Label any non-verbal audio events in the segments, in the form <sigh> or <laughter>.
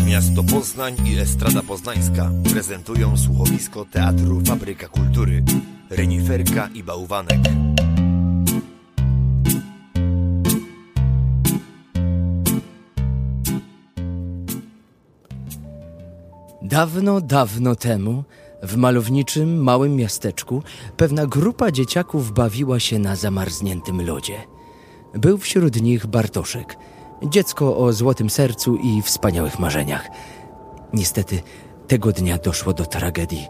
Miasto Poznań i Estrada Poznańska prezentują słuchowisko Teatru Fabryka Kultury Reniferka i Bałwanek. Dawno, dawno temu, w malowniczym, małym miasteczku, pewna grupa dzieciaków bawiła się na zamarzniętym lodzie. Był wśród nich Bartoszek, dziecko o złotym sercu i wspaniałych marzeniach. Niestety, tego dnia doszło do tragedii.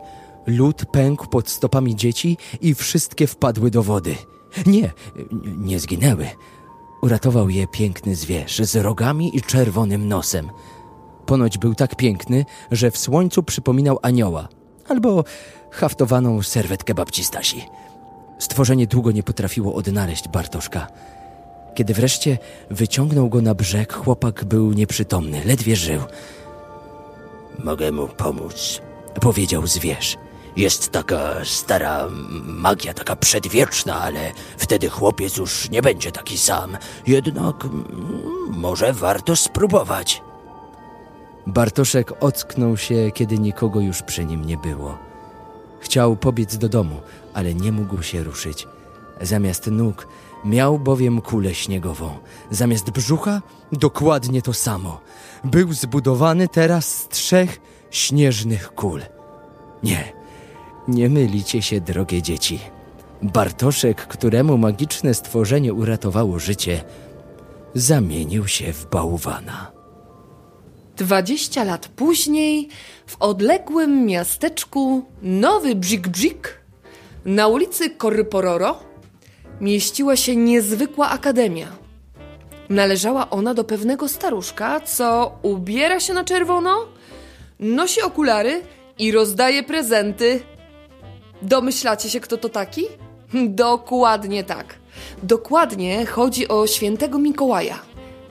Lód pękł pod stopami dzieci i wszystkie wpadły do wody. Nie, nie zginęły. Uratował je piękny zwierz z rogami i czerwonym nosem. Ponoć był tak piękny, że w słońcu przypominał anioła albo haftowaną serwetkę babci Stasi. Stworzenie długo nie potrafiło odnaleźć Bartoszka. Kiedy wreszcie wyciągnął go na brzeg, chłopak był nieprzytomny, ledwie żył. Mogę mu pomóc, powiedział zwierz. Jest taka stara magia, taka przedwieczna, ale wtedy chłopiec już nie będzie taki sam. Jednak mm, może warto spróbować. Bartoszek ocknął się, kiedy nikogo już przy nim nie było. Chciał pobiec do domu, ale nie mógł się ruszyć. Zamiast nóg miał bowiem kulę śniegową. Zamiast brzucha dokładnie to samo. Był zbudowany teraz z trzech śnieżnych kul. Nie, nie mylicie się, drogie dzieci. Bartoszek, któremu magiczne stworzenie uratowało życie, zamienił się w bałwana. Dwadzieścia lat później, w odległym miasteczku Nowy Bzik Bzik, na ulicy Korpororo, mieściła się niezwykła akademia. Należała ona do pewnego staruszka, co ubiera się na czerwono, nosi okulary i rozdaje prezenty. Domyślacie się, kto to taki? Dokładnie tak. Dokładnie chodzi o świętego Mikołaja.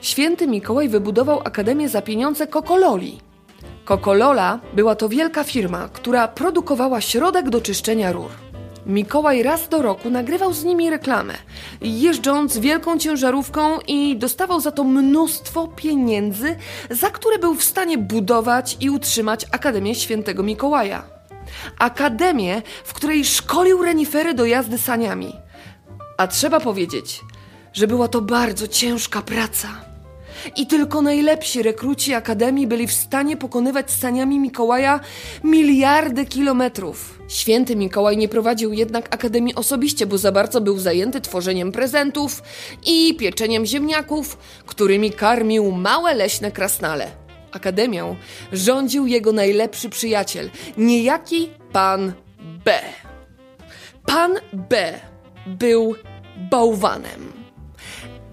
Święty Mikołaj wybudował akademię za pieniądze Kokololi. Kokolola była to wielka firma, która produkowała środek do czyszczenia rur. Mikołaj raz do roku nagrywał z nimi reklamę, jeżdżąc wielką ciężarówką i dostawał za to mnóstwo pieniędzy, za które był w stanie budować i utrzymać Akademię Świętego Mikołaja. Akademię, w której szkolił renifery do jazdy saniami. A trzeba powiedzieć, że była to bardzo ciężka praca. I tylko najlepsi rekruci Akademii byli w stanie pokonywać saniami Mikołaja miliardy kilometrów. Święty Mikołaj nie prowadził jednak Akademii osobiście, bo za bardzo był zajęty tworzeniem prezentów i pieczeniem ziemniaków, którymi karmił małe leśne krasnale. Akademią rządził jego najlepszy przyjaciel, niejaki pan B. Pan B był bałwanem.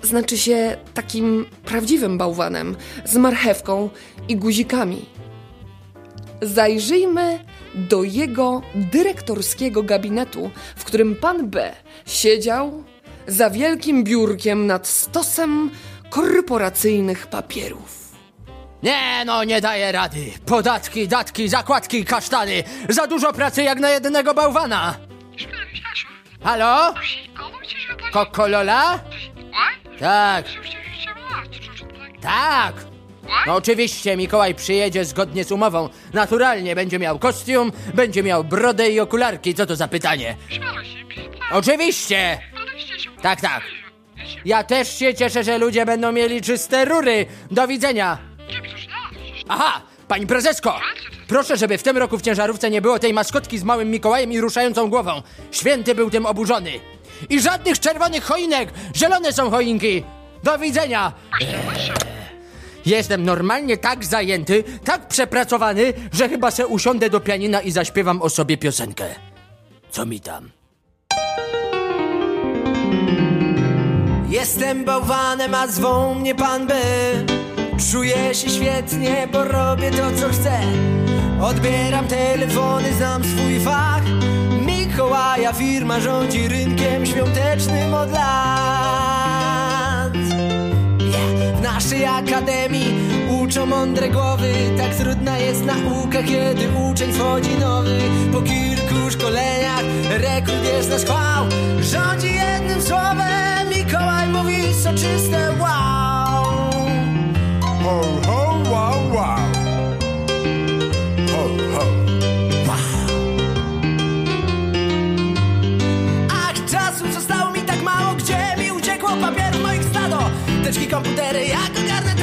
Znaczy się takim prawdziwym bałwanem, z marchewką i guzikami. Zajrzyjmy do jego dyrektorskiego gabinetu, w którym pan B siedział za wielkim biurkiem nad stosem korporacyjnych papierów. Nie, no nie daję rady. Podatki, datki, zakładki, kasztany. Za dużo pracy jak na jednego bałwana. Halo? Kokolola? Tak, tak. No oczywiście, Mikołaj przyjedzie zgodnie z umową. Naturalnie będzie miał kostium, będzie miał brodę i okularki. Co to za pytanie? Oczywiście. Tak, tak. Ja też się cieszę, że ludzie będą mieli czyste rury. Do widzenia. Aha, pani prezesko! Proszę, żeby w tym roku w ciężarówce nie było tej maskotki z małym Mikołajem i ruszającą głową. Święty był tym oburzony. I żadnych czerwonych choinek! Zielone są choinki! Do widzenia! <laughs> Jestem normalnie tak zajęty, tak przepracowany, że chyba se usiądę do pianina i zaśpiewam o sobie piosenkę. Co mi tam? Jestem bałwanem, a zwą mnie pan B Czuję się świetnie, bo robię to co chcę Odbieram telefony, znam swój fach Mikołaja firma rządzi rynkiem świątecznym od lat naszej akademii uczą mądre głowy. Tak trudna jest nauka, kiedy uczeń wchodzi nowy. Po kilku szkoleniach rekrut jest na schwał Rządzi jednym słowem, Mikołaj mówi soczyste wow. Ho, ho, wow, wow. apteczki, komputery, jak ogarnę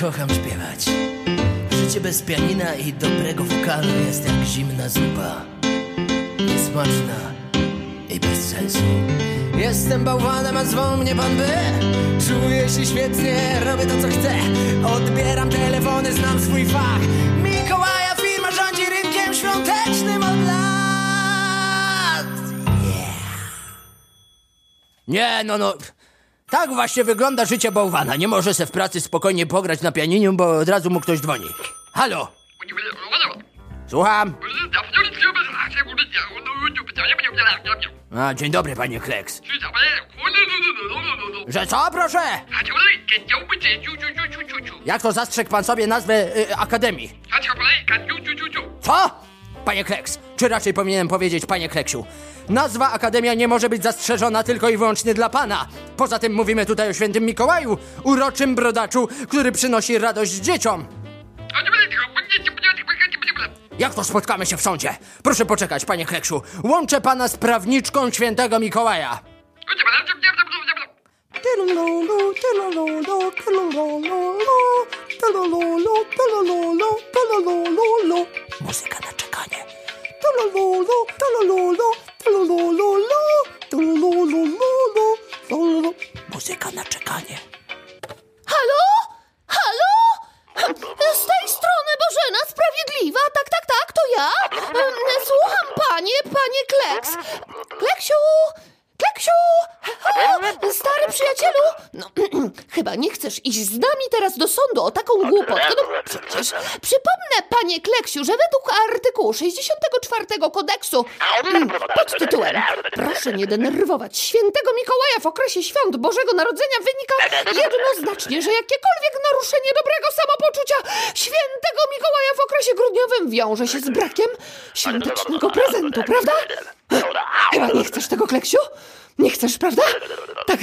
kocham śpiewać. Życie bez pianina i dobrego wokalu jest jak zimna zupa. Niesmaczna i bez sensu. Jestem bałwanem, a zwą mnie pan by. Czuję się świetnie, robię to co chcę. Odbieram telefony, znam swój fach. Mikołaja firma rządzi rynkiem świątecznym od lat. Nie, no, no. Tak właśnie wygląda życie bałwana. Nie może se w pracy spokojnie pograć na pianinie, bo od razu mu ktoś dzwoni. Halo, słucham. A, dzień dobry, panie Kleks. Że co, proszę? Jak to zastrzegł pan sobie nazwę y, Akademii? Co? Panie Kleks, czy raczej powinienem powiedzieć panie Kleksiu? Nazwa Akademia nie może być zastrzeżona tylko i wyłącznie dla pana. Poza tym mówimy tutaj o świętym Mikołaju, uroczym brodaczu, który przynosi radość dzieciom. Jak to spotkamy się w sądzie? Proszę poczekać, panie Kleksiu. Łączę pana z prawniczką świętego Mikołaja. Muzyka na czekanie. Muzyka na czekanie. Halo? Halo? Z tej strony Bożena Sprawiedliwa. Tak, tak, tak, to ja. Słucham panie, panie Kleks. Kleksiu! Kleksiu! O, stary przyjacielu! No, chyba nie chcesz iść z nami teraz do sądu o taką głupotkę. No przecież przypomnę, panie Kleksiu, że według artykułu 64 kodeksu mm, pod tytułem Proszę nie denerwować świętego Mikołaja w okresie świąt Bożego Narodzenia wynika jednoznacznie, że jakiekolwiek naruszenie dobrego samopoczucia świętego Mikołaja w okresie grudniowym wiąże się z brakiem świątecznego prezentu, prawda? Chyba nie chcesz tego, Kleksiu? Nie chcesz, prawda? Tak,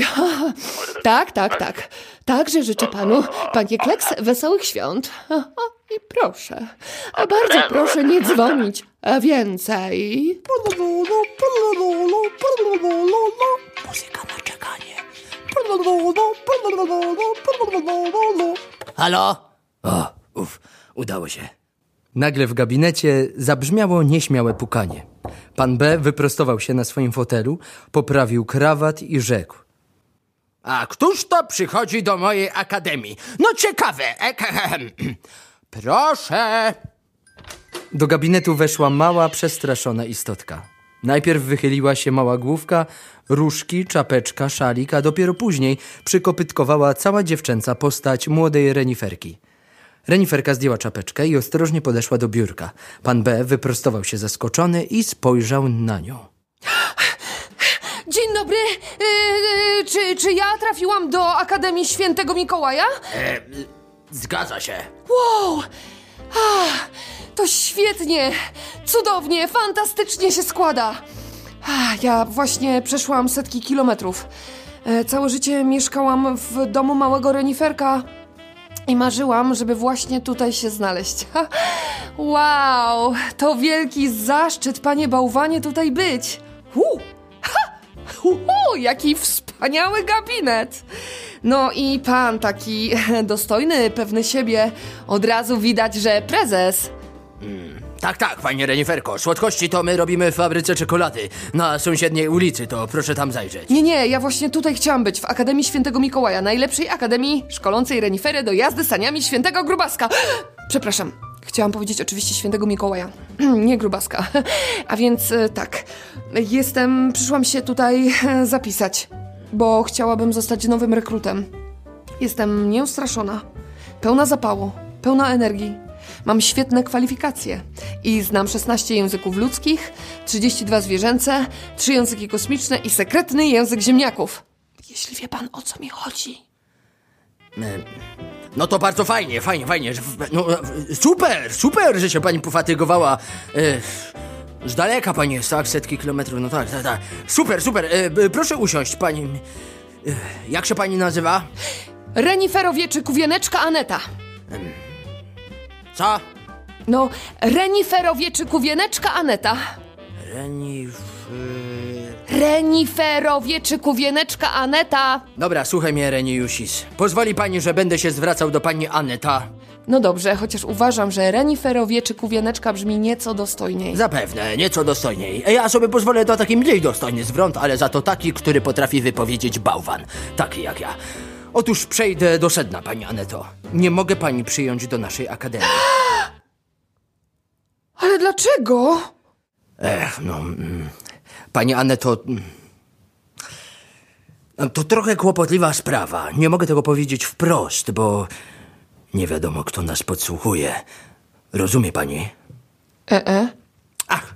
<laughs> tak, tak, tak. Także życzę panu, panie Kleks, wesołych świąt. <laughs> I proszę, a bardzo proszę nie dzwonić więcej. Muzyka na czekanie. Halo? O, uf, udało się. Nagle w gabinecie zabrzmiało nieśmiałe pukanie. Pan B wyprostował się na swoim fotelu, poprawił krawat i rzekł. A któż to przychodzi do mojej akademii? No ciekawe. Ekehem. <clears throat> Proszę. Do gabinetu weszła mała, przestraszona istotka. Najpierw wychyliła się mała główka, różki, czapeczka, szalik, a dopiero później przykopytkowała cała dziewczęca postać młodej reniferki. Reniferka zdjęła czapeczkę i ostrożnie podeszła do biurka. Pan B wyprostował się zaskoczony i spojrzał na nią. Dzień dobry. Yy, czy, czy ja trafiłam do Akademii Świętego Mikołaja? Zgadza się. Wow! Ah, to świetnie, cudownie, fantastycznie się składa. Ah, ja właśnie przeszłam setki kilometrów. E, całe życie mieszkałam w domu małego reniferka i marzyłam, żeby właśnie tutaj się znaleźć. Wow, to wielki zaszczyt, panie bałwanie, tutaj być. Uu, ha, jaki wspaniały gabinet. No i pan taki <laughs> dostojny, pewny siebie. Od razu widać, że prezes. Tak, tak, panie reniferko. Słodkości to my robimy w fabryce czekolady. Na sąsiedniej ulicy, to proszę tam zajrzeć. Nie, nie, ja właśnie tutaj chciałam być, w Akademii Świętego Mikołaja, najlepszej akademii szkolącej renifery do jazdy saniami Świętego Grubaska. <gasps> Przepraszam, Chciałam powiedzieć oczywiście świętego Mikołaja, <clears throat> nie grubaska. <laughs> A więc e, tak, jestem, przyszłam się tutaj <laughs> zapisać, bo chciałabym zostać nowym rekrutem. Jestem nieustraszona, pełna zapału, pełna energii. Mam świetne kwalifikacje i znam 16 języków ludzkich, 32 zwierzęce, 3 języki kosmiczne i sekretny język ziemniaków. Jeśli wie pan o co mi chodzi. No to bardzo fajnie, fajnie, fajnie. No, super, super, że się pani pofatygowała. E, z daleka pani jest, tak? Setki kilometrów, no tak, tak, tak. Super, super. E, e, proszę usiąść, pani. E, jak się pani nazywa? Reniferowieczy kuwieneczka Aneta. Co? No, reniferowieczy kuwieneczka Aneta. Renif... Reniferowieczy kuwieneczka Aneta. Dobra, słuchaj mnie, Reniusis. Pozwoli pani, że będę się zwracał do pani Aneta? No dobrze, chociaż uważam, że reniferowieczy kuwieneczka brzmi nieco dostojniej. Zapewne, nieco dostojniej. Ja sobie pozwolę na taki mniej dostojny zwrot, ale za to taki, który potrafi wypowiedzieć bałwan. Taki jak ja. Otóż przejdę do sedna, pani Aneto. Nie mogę pani przyjąć do naszej akademii. <gasps> Ale dlaczego? Ech, no... mm, Pani Aneto... mm, To trochę kłopotliwa sprawa. Nie mogę tego powiedzieć wprost, bo... Nie wiadomo, kto nas podsłuchuje. Rozumie pani? E-e. Ach,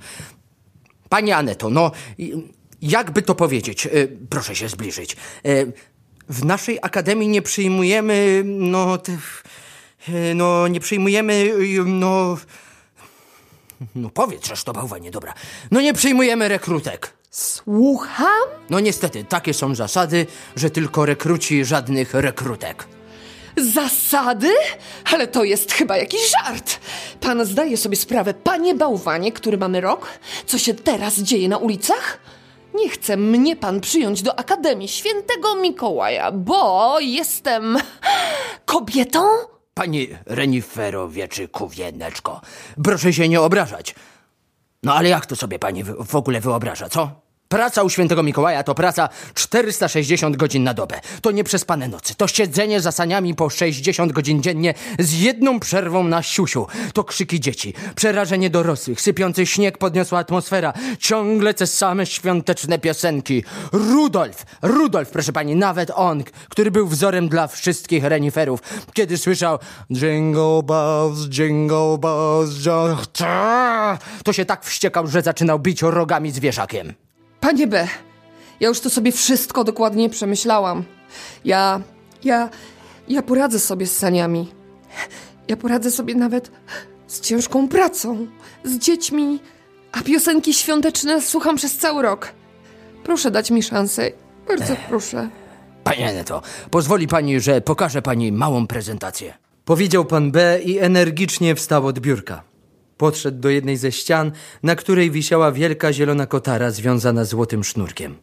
pani Aneto, no, i- jakby to powiedzieć, e, proszę się zbliżyć. E, W naszej akademii nie przyjmujemy, no, te, no, nie przyjmujemy, no, no powiedz, że to bałwanie, dobra. No nie przyjmujemy rekrutek. Słucham? No niestety, takie są zasady, że tylko rekruci, żadnych rekrutek. Zasady? Ale to jest chyba jakiś żart. Pan zdaje sobie sprawę, panie bałwanie, który mamy rok? Co się teraz dzieje na ulicach? Nie chce mnie pan przyjąć do Akademii Świętego Mikołaja, bo jestem kobietą? Pani Renifero Wieczyku Wieneczko, proszę się nie obrażać. No ale jak to sobie pani w ogóle wyobraża, co? Praca u świętego Mikołaja to praca 460 godzin na dobę. To nieprzespane nocy. To siedzenie za saniami po 60 godzin dziennie z jedną przerwą na siusiu. To krzyki dzieci, przerażenie dorosłych, sypiący śnieg podniosła atmosfera. Ciągle te same świąteczne piosenki. Rudolf, Rudolf, proszę pani, nawet on, który był wzorem dla wszystkich reniferów, kiedy słyszał Jingle bells, jingle bells, to się tak wściekał, że zaczynał bić rogami zwierzakiem. Panie B, ja już to sobie wszystko dokładnie przemyślałam. Ja, ja, ja poradzę sobie z saniami. Ja poradzę sobie nawet z ciężką pracą, z dziećmi, a piosenki świąteczne słucham przez cały rok. Proszę dać mi szansę, bardzo proszę. Pani Aneto, pozwoli pani, że pokażę pani małą prezentację. Powiedział pan B i energicznie wstał od biurka. Podszedł do jednej ze ścian, na której wisiała wielka zielona kotara związana złotym sznurkiem.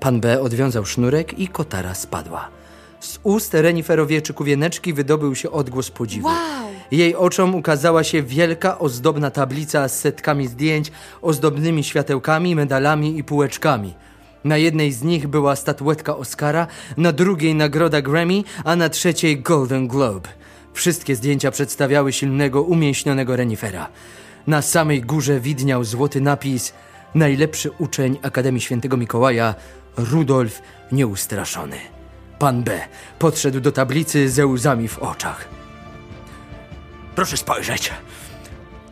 Pan B odwiązał sznurek i kotara spadła. Z ust reniferowieczy kuwieneczki wydobył się odgłos podziwu. Jej oczom ukazała się wielka, ozdobna tablica z setkami zdjęć, ozdobnymi światełkami, medalami i półeczkami. Na jednej z nich była statuetka Oscara, na drugiej nagroda Grammy, a na trzeciej Golden Globe. Wszystkie zdjęcia przedstawiały silnego, umięśnionego renifera. Na samej górze widniał złoty napis Najlepszy uczeń Akademii Świętego Mikołaja, Rudolf Nieustraszony. Pan B podszedł do tablicy ze łzami w oczach. Proszę spojrzeć.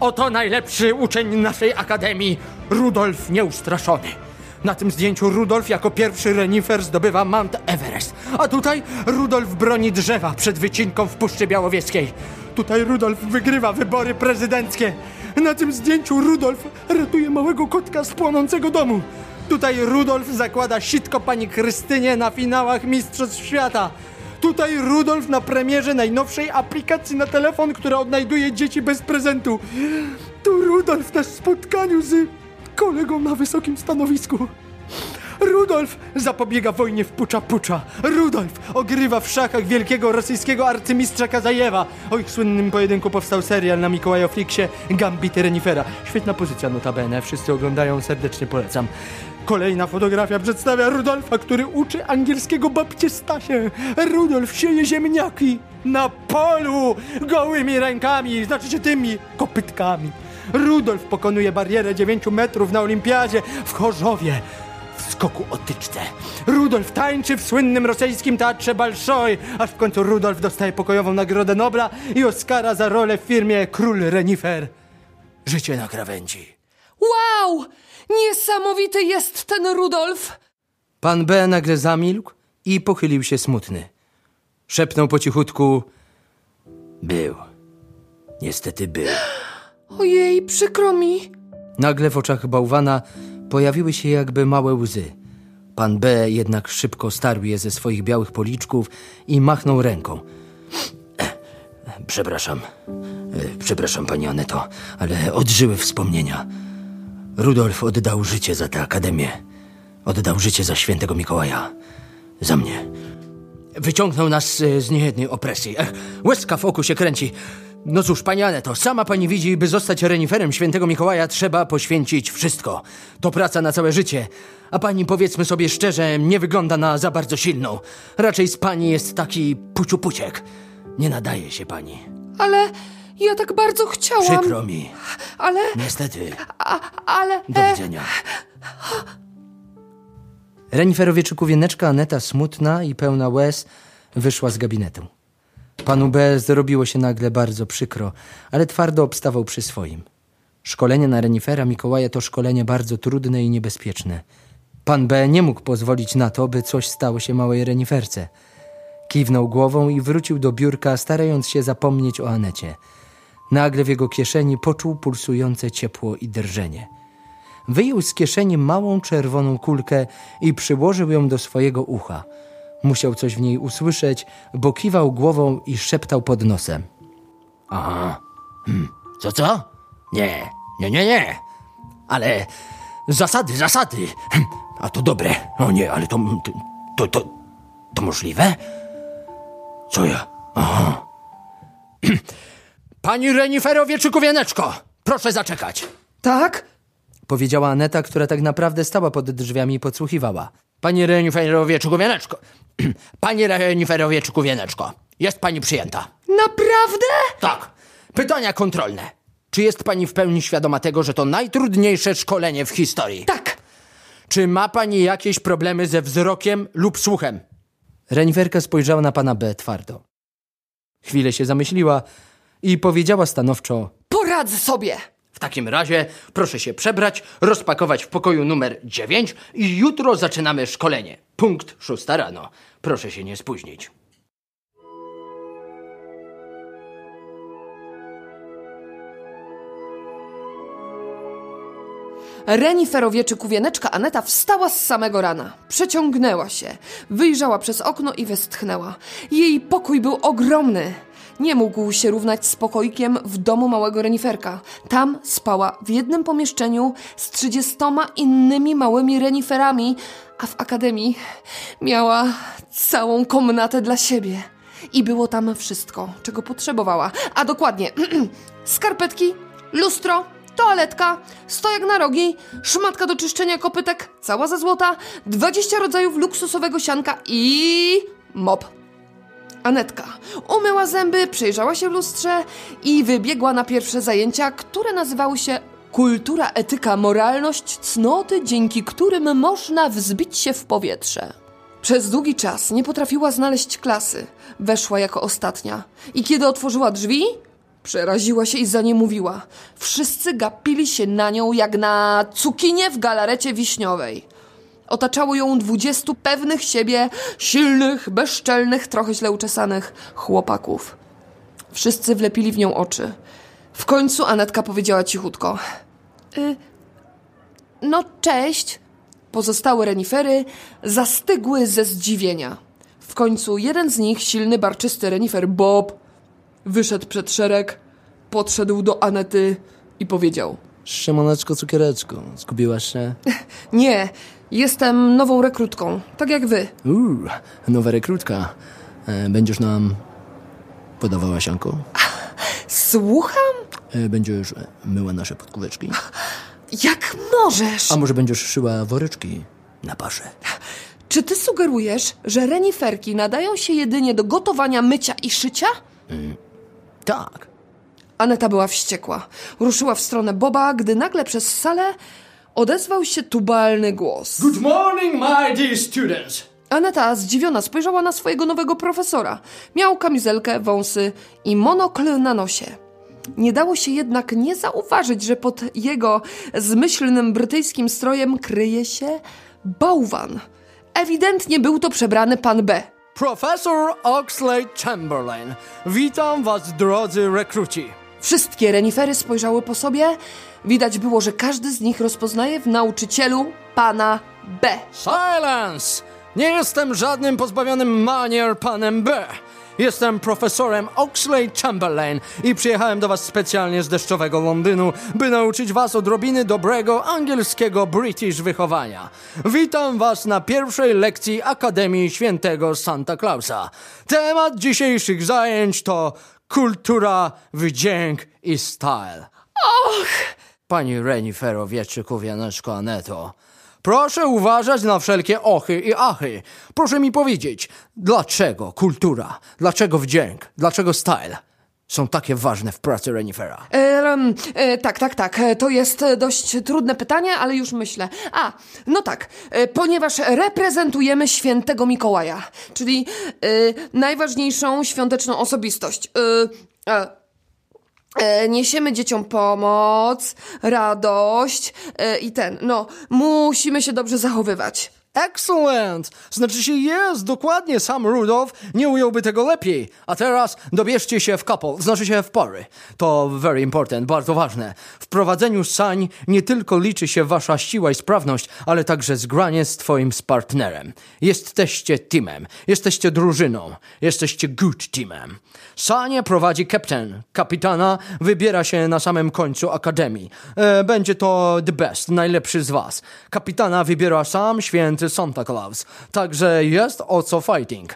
Oto najlepszy uczeń naszej akademii, Rudolf Nieustraszony. Na tym zdjęciu Rudolf jako pierwszy renifer zdobywa Mount Everest, a tutaj Rudolf broni drzewa przed wycinką w Puszczy Białowieskiej. Tutaj Rudolf wygrywa wybory prezydenckie. Na tym zdjęciu Rudolf ratuje małego kotka z płonącego domu. Tutaj Rudolf zakłada sitko pani Krystynie na finałach Mistrzostw Świata. Tutaj Rudolf na premierze najnowszej aplikacji na telefon, która odnajduje dzieci bez prezentu. Tu Rudolf na spotkaniu z kolegą na wysokim stanowisku. Rudolf zapobiega wojnie w Pucza Pucza. Rudolf ogrywa w szachach wielkiego rosyjskiego arcymistrza Kazajewa. O ich słynnym pojedynku powstał serial na Mikołajofliksie Gambity Renifera. Świetna pozycja notabene, wszyscy oglądają, serdecznie polecam. Kolejna fotografia przedstawia Rudolfa, który uczy angielskiego babcie Stasie. Rudolf sieje ziemniaki na polu gołymi rękami, znaczy się tymi kopytkami. Rudolf pokonuje barierę 9 metrów na olimpiadzie w Chorzowie w skoku o tyczce. Rudolf tańczy w słynnym rosyjskim teatrze Balszoj, aż w końcu Rudolf dostaje pokojową Nagrodę Nobla i Oscara za rolę w firmie Król Renifer. Życie na krawędzi. Wow! Niesamowity jest ten Rudolf! Pan B nagle zamilkł i pochylił się smutny. Szepnął po cichutku: Był. Niestety był. Ojej, przykro mi. Nagle w oczach bałwana pojawiły się jakby małe łzy. Pan B jednak szybko starł je ze swoich białych policzków i machnął ręką. <clears throat> Przepraszam. E, Przepraszam, pani Aneto, ale odżyły wspomnienia. Rudolf oddał życie za tę akademię. Oddał życie za świętego Mikołaja. Za mnie. Wyciągnął nas e, z niejednej opresji. Ech, łezka w oku się kręci. No cóż, pani Aneto, sama pani widzi, by zostać reniferem świętego Mikołaja trzeba poświęcić wszystko. To praca na całe życie. A pani, powiedzmy sobie szczerze, nie wygląda na za bardzo silną. Raczej z pani jest taki puciupuciek. Nie nadaje się pani. Ale ja tak bardzo chciałam. Przykro mi. Ale, Niestety. a, ale... Do widzenia. Reniferowieczyku wieneczka Aneta, smutna i pełna łez, wyszła z gabinetu. Panu B. zrobiło się nagle bardzo przykro, ale twardo obstawał przy swoim. Szkolenie na renifera Mikołaja to szkolenie bardzo trudne i niebezpieczne. Pan B. nie mógł pozwolić na to, by coś stało się małej reniferce. Kiwnął głową i wrócił do biurka, starając się zapomnieć o Anecie. Nagle w jego kieszeni poczuł pulsujące ciepło i drżenie. Wyjął z kieszeni małą czerwoną kulkę i przyłożył ją do swojego ucha. Musiał coś w niej usłyszeć, bo kiwał głową i szeptał pod nosem. Aha. Hmm. Co, co? Nie, nie, nie, nie. Ale zasady, zasady. Hm. A to dobre. O nie, ale to, to, to, to, to możliwe? Co ja? Aha. Pani Reniferowieczyku Wieneczko, proszę zaczekać. Tak? Powiedziała Aneta, która tak naprawdę stała pod drzwiami i podsłuchiwała. Panie Reniferowieczyku Wieneczko. <clears throat> Panie Reniferowieczyku Wieneczko. Jest pani przyjęta. Naprawdę? Tak. Pytania kontrolne. Czy jest pani w pełni świadoma tego, że to najtrudniejsze szkolenie w historii? Tak. Czy ma pani jakieś problemy ze wzrokiem lub słuchem? Reniferka spojrzała na pana B twardo. Chwilę się zamyśliła i powiedziała stanowczo: Poradzę sobie. W takim razie proszę się przebrać, rozpakować w pokoju numer 9 i jutro zaczynamy szkolenie. Punkt szósta rano. Proszę się nie spóźnić. Reniferowieczyku wieneczka Aneta wstała z samego rana. Przeciągnęła się, wyjrzała przez okno i westchnęła. Jej pokój był ogromny. Nie mógł się równać z pokoikiem w domu małego reniferka. Tam spała w jednym pomieszczeniu z trzydziestoma innymi małymi reniferami, a w akademii miała całą komnatę dla siebie. I było tam wszystko, czego potrzebowała. A dokładnie <clears throat> skarpetki, lustro, toaletka, stojak na rogi, szmatka do czyszczenia kopytek, cała za złota, 20 rodzajów luksusowego sianka i mop. Anetka umyła zęby, przejrzała się w lustrze i wybiegła na pierwsze zajęcia, które nazywały się Kultura, etyka, moralność, cnoty, dzięki którym można wzbić się w powietrze. Przez długi czas nie potrafiła znaleźć klasy. Weszła jako ostatnia. I kiedy otworzyła drzwi, przeraziła się i zaniemówiła. Wszyscy gapili się na nią jak na cukinię w galarecie wiśniowej. Otaczało ją dwudziestu pewnych siebie, silnych, bezczelnych, trochę źle uczesanych chłopaków. Wszyscy wlepili w nią oczy. W końcu Anetka powiedziała cichutko. Y, no, cześć. Pozostałe renifery zastygły ze zdziwienia. W końcu jeden z nich, silny, barczysty renifer Bob, wyszedł przed szereg, podszedł do Anety i powiedział: Szymoneczko, cukiereczko, zgubiłaś się? <laughs> Nie, jestem nową rekrutką, tak jak wy. Uuu, nowa rekrutka. E, Będziesz nam podawała sianko? Słucham? E, Będziesz myła nasze podkóweczki? Jak możesz? A może będziesz szyła woreczki na paszę? Czy ty sugerujesz, że reniferki nadają się jedynie do gotowania, mycia i szycia? Tak. Aneta była wściekła. Ruszyła w stronę Boba, gdy nagle przez salę odezwał się tubalny głos. Good morning, my dear students. Aneta zdziwiona spojrzała na swojego nowego profesora. Miał kamizelkę, wąsy i monokl na nosie. Nie dało się jednak nie zauważyć, że pod jego zmyślnym brytyjskim strojem kryje się bałwan. Ewidentnie był to przebrany pan B. Profesor Oxley Chamberlain. Witam was, drodzy rekruci. Wszystkie renifery spojrzały po sobie. Widać było, że każdy z nich rozpoznaje w nauczycielu pana B. Silence! Nie jestem żadnym pozbawionym manier panem B. Jestem profesorem Oxley Chamberlain i przyjechałem do was specjalnie z deszczowego Londynu, by nauczyć was odrobiny dobrego angielskiego British wychowania. Witam was na pierwszej lekcji Akademii Świętego Santa Clausa. Temat dzisiejszych zajęć to kultura, wdzięk i style. Pani Renifero, wieczyku, wianeczko, Aneto. Proszę uważać na wszelkie ochy i achy. Proszę mi powiedzieć, dlaczego kultura, dlaczego wdzięk, dlaczego style są takie ważne w pracy Renifera? Em, e, tak, tak, tak. E, To jest e, dość trudne pytanie, ale już myślę. A, no tak, e, ponieważ reprezentujemy świętego Mikołaja, czyli e, najważniejszą świąteczną osobistość. E, e, E, niesiemy dzieciom pomoc, radość e, i ten. No, musimy się dobrze zachowywać. Excellent! Znaczy się jest, dokładnie, sam Rudolf nie ująłby tego lepiej. A teraz dobierzcie się w couple, znaczy się w pary. To very important, bardzo ważne. W prowadzeniu sań nie tylko liczy się wasza siła i sprawność, ale także zgranie z twoim z partnerem. Jesteście teamem, jesteście drużyną, jesteście good teamem. Sanie prowadzi kapten. Kapitana wybiera się na samym końcu akademii. E, będzie to the best, najlepszy z was. Kapitana wybiera sam święty Santa Claus. Także jest o co fighting.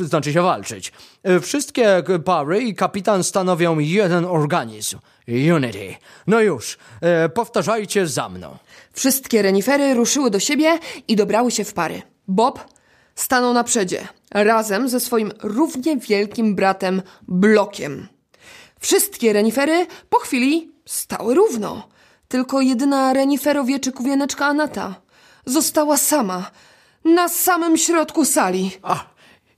Znaczy się walczyć. E, Wszystkie pary i kapitan stanowią jeden organizm. Unity. No już, e, powtarzajcie za mną. Wszystkie renifery ruszyły do siebie i dobrały się w pary. Bob stanął na przedzie, razem ze swoim równie wielkim bratem Blokiem. Wszystkie renifery po chwili stały równo. Tylko jedyna reniferowieczyku wieneczka Anata została sama, na samym środku sali. A,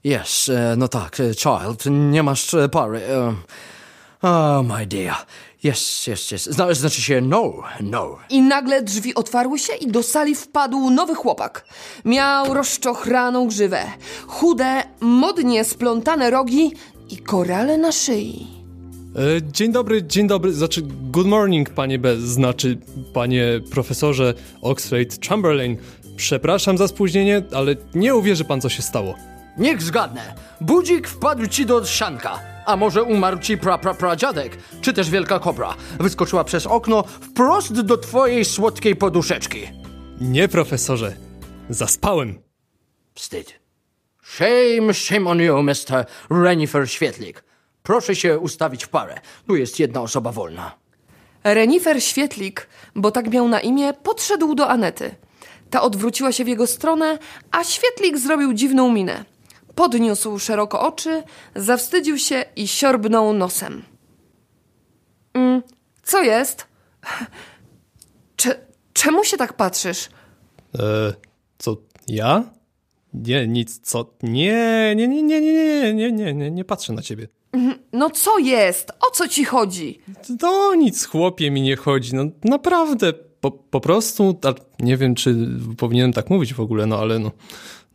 yes, e, no tak, e, child, nie masz e, pary. Oh, my dear. Yes, yes, yes. Zna, znaczy się no, no. I nagle drzwi otwarły się i do sali wpadł nowy chłopak. Miał rozczochraną grzywę, chude, modnie splątane rogi i korale na szyi. E, Dzień dobry, dzień dobry, znaczy good morning, panie B, znaczy panie profesorze Oxford Chamberlain. Przepraszam za spóźnienie, ale nie uwierzy pan, co się stało. Niech zgadnę. Budzik wpadł ci do sianka. A może umarł ci pra, pra, pradziadek? Czy też wielka kobra wyskoczyła przez okno wprost do twojej słodkiej poduszeczki? Nie, profesorze, zaspałem. Wstyd. Shame, shame on you, Mr. Renifer Świetlik. Proszę się ustawić w parę. Tu jest jedna osoba wolna. Renifer Świetlik, bo tak miał na imię, podszedł do Anety. Ta odwróciła się w jego stronę, a Świetlik zrobił dziwną minę. Podniósł szeroko oczy, zawstydził się i siorbnął nosem. Mm, co jest? Cze- czemu się tak patrzysz? E, co, ja? Nie, nic, co? Nie, nie, nie, nie, nie, nie, nie, nie, nie, nie patrzę na ciebie. No co jest? O co ci chodzi? To nic, chłopie, mi nie chodzi, no naprawdę, po, po prostu, nie wiem, czy powinienem tak mówić w ogóle, no ale no,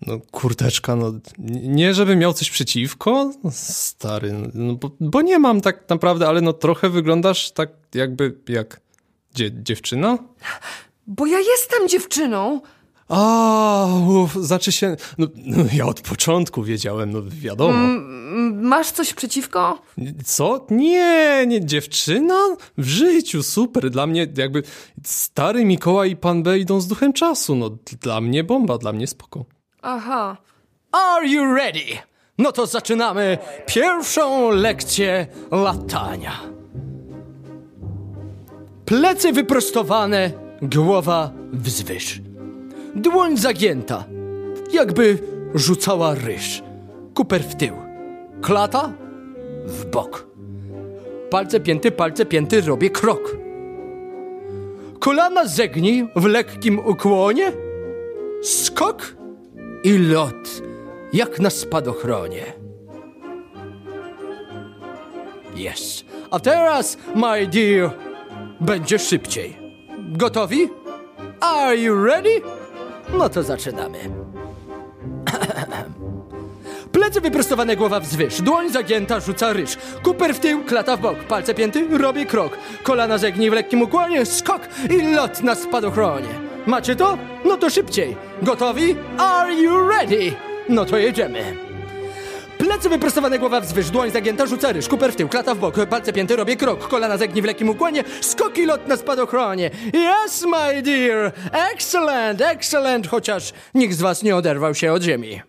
no kurteczka, no, nie żebym miał coś przeciwko, no, stary, no, bo, bo nie mam tak naprawdę, ale no trochę wyglądasz tak jakby, jak dzie, dziewczyna? Bo ja jestem dziewczyną. A, uf, znaczy się, no, no ja od początku wiedziałem, no wiadomo. M- Masz coś przeciwko? Co? Nie, nie, dziewczyna? W życiu, super. Dla mnie jakby stary Mikołaj i Pan B idą z duchem czasu. No, dla mnie bomba, dla mnie spoko. Aha. Are you ready? No to zaczynamy pierwszą lekcję latania. Plecy wyprostowane, głowa wzwyż. Dłoń zagięta, jakby rzucała ryż. Kuper w tył, klata w bok. Palce pięty, palce pięty, robię krok. Kolana zegnij w lekkim ukłonie, skok i lot, jak na spadochronie. Yes. A teraz, my dear, będzie szybciej. Gotowi? Are you ready? No to zaczynamy. <clears throat> Plecy wyprostowane, głowa wzwyż. Dłoń zagięta, rzuca ryż. Kuper w tył, klata w bok. Palce pięty, robię krok. Kolana zegnij w lekkim ukłonie, skok i lot na spadochronie. Macie to? No to szybciej. Gotowi? Are you ready? No to jedziemy. Plecy wyprostowane, głowa wzwyż, dłoń zagięta, rzuca ryż, kuper w tył, klata w bok, palce pięty, robię krok, kolana zegnij w lekkim ukłonie, skoki lot na spadochronie. Yes, my dear! Excellent, excellent, chociaż nikt z was nie oderwał się od ziemi.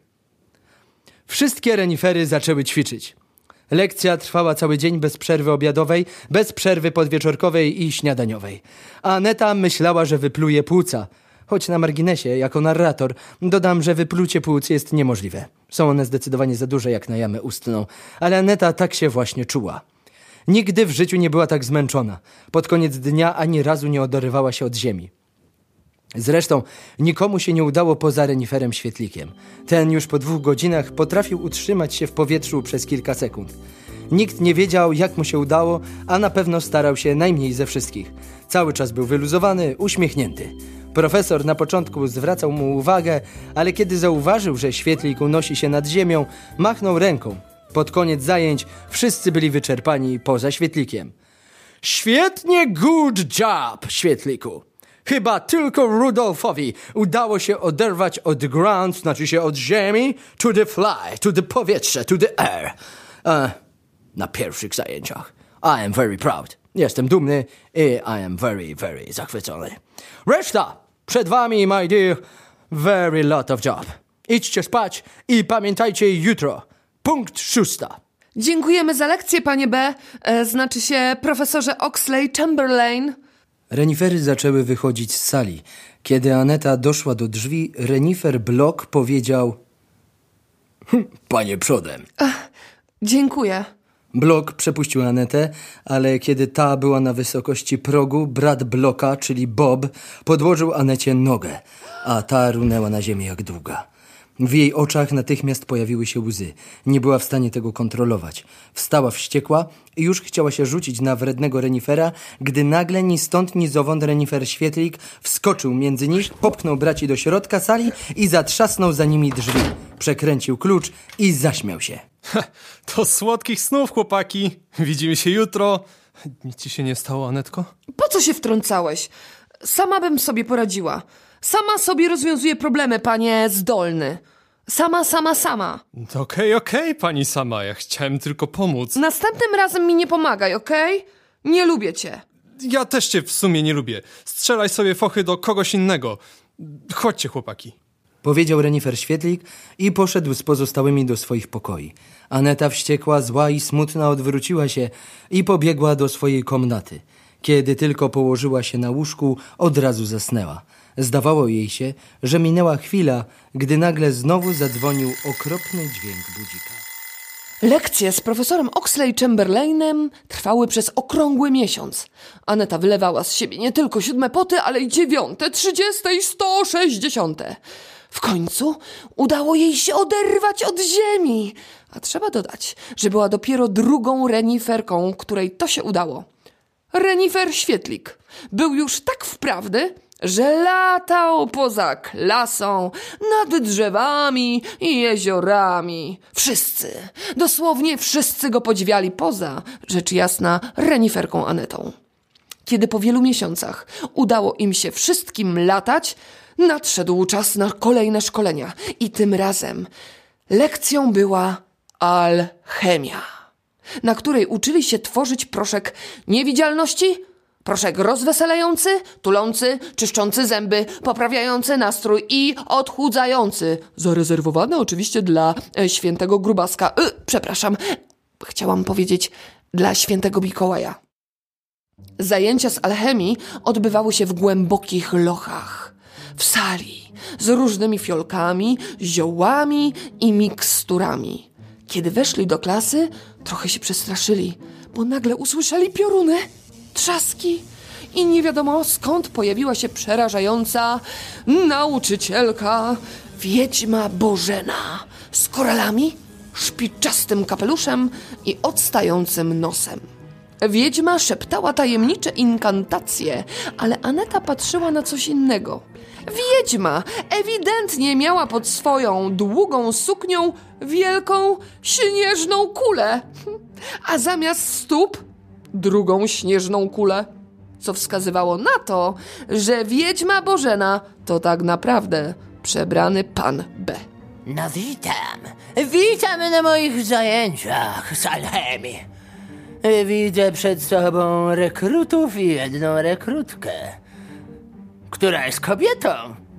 Wszystkie renifery zaczęły ćwiczyć. Lekcja trwała cały dzień bez przerwy obiadowej, bez przerwy podwieczorkowej i śniadaniowej. Aneta myślała, że wypluje płuca. Choć na marginesie, jako narrator, dodam, że wyplucie płuc jest niemożliwe. Są one zdecydowanie za duże jak na jamę ustną, ale Aneta tak się właśnie czuła. Nigdy w życiu nie była tak zmęczona. Pod koniec dnia ani razu nie odorywała się od ziemi. Zresztą nikomu się nie udało poza reniferem świetlikiem. Ten już po dwóch godzinach potrafił utrzymać się w powietrzu przez kilka sekund. Nikt nie wiedział, jak mu się udało, a na pewno starał się najmniej ze wszystkich. Cały czas był wyluzowany, uśmiechnięty. Profesor na początku zwracał mu uwagę, ale kiedy zauważył, że świetlik unosi się nad ziemią, machnął ręką. Pod koniec zajęć wszyscy byli wyczerpani poza świetlikiem. Świetnie, good job, świetliku. Chyba tylko Rudolfowi udało się oderwać od ground, znaczy się od ziemi, to the fly, to the powietrze, to the air. E, na pierwszych zajęciach. I am very proud. Jestem dumny i I am very, very zachwycony. Reszta przed wami, my dear, very lot of job. Idźcie spać i pamiętajcie jutro. Punkt szósta. Dziękujemy za lekcję, panie B. E, znaczy się profesorze Oxley Chamberlain. Renifery zaczęły wychodzić z sali. Kiedy Aneta doszła do drzwi, renifer Blok powiedział: "Hm, Panie przodem. Dziękuję. Blok przepuścił Anetę, ale kiedy ta była na wysokości progu, brat Bloka, czyli Bob, podłożył Anecie nogę, a ta runęła na ziemię jak długa. W jej oczach natychmiast pojawiły się łzy. Nie była w stanie tego kontrolować. Wstała wściekła i już chciała się rzucić na wrednego renifera, gdy nagle ni stąd ni zowąd renifer Świetlik wskoczył między nich, popchnął braci do środka sali i zatrzasnął za nimi drzwi. Przekręcił klucz i zaśmiał się. To słodkich snów, chłopaki. Widzimy się jutro. Nic ci się nie stało, Anetko? Po co się wtrącałeś? Sama bym sobie poradziła. Sama sobie rozwiązuję problemy, panie zdolny. Sama, sama, sama. Okej, okej, pani sama. Ja chciałem tylko pomóc. Następnym razem mi nie pomagaj, okej? Nie lubię cię. Ja też cię w sumie nie lubię. Strzelaj sobie fochy do kogoś innego. Chodźcie, chłopaki. Powiedział renifer Świetlik i poszedł z pozostałymi do swoich pokoi. Aneta wściekła, zła i smutna odwróciła się i pobiegła do swojej komnaty. Kiedy tylko położyła się na łóżku, od razu zasnęła. Zdawało jej się, że minęła chwila, gdy nagle znowu zadzwonił okropny dźwięk budzika. Lekcje z profesorem Oxley Chamberlainem trwały przez okrągły miesiąc. Aneta wylewała z siebie nie tylko siódme poty, ale i dziewiąte, trzydzieste i sto sześćdziesiąte. W końcu udało jej się oderwać od ziemi. A trzeba dodać, że była dopiero drugą reniferką, której to się udało. Renifer Świetlik był już tak wprawny, że latał poza klasą, nad drzewami i jeziorami. Wszyscy, dosłownie wszyscy go podziwiali poza, rzecz jasna, reniferką Anetą. Kiedy po wielu miesiącach udało im się wszystkim latać, nadszedł czas na kolejne szkolenia i tym razem lekcją była alchemia, na której uczyli się tworzyć proszek niewidzialności, proszek rozweselający, tulący, czyszczący zęby, poprawiający nastrój i odchudzający. Zarezerwowane oczywiście dla e, świętego grubaska. Y, przepraszam, chciałam powiedzieć dla świętego Mikołaja. Zajęcia z alchemii odbywały się w głębokich lochach, w sali, z różnymi fiolkami, ziołami i miksturami. Kiedy weszli do klasy, trochę się przestraszyli, bo nagle usłyszeli pioruny, trzaski i nie wiadomo skąd pojawiła się przerażająca nauczycielka, wiedźma Bożena, z koralami, szpiczastym kapeluszem i odstającym nosem. Wiedźma szeptała tajemnicze inkantacje, ale Aneta patrzyła na coś innego. Wiedźma ewidentnie miała pod swoją długą suknią wielką, śnieżną kulę, a zamiast stóp drugą śnieżną kulę, co wskazywało na to, że Wiedźma Bożena to tak naprawdę przebrany pan B. No witam. Witam na moich zajęciach z alchemii. Widzę przed sobą rekrutów i jedną rekrutkę, która jest kobietą.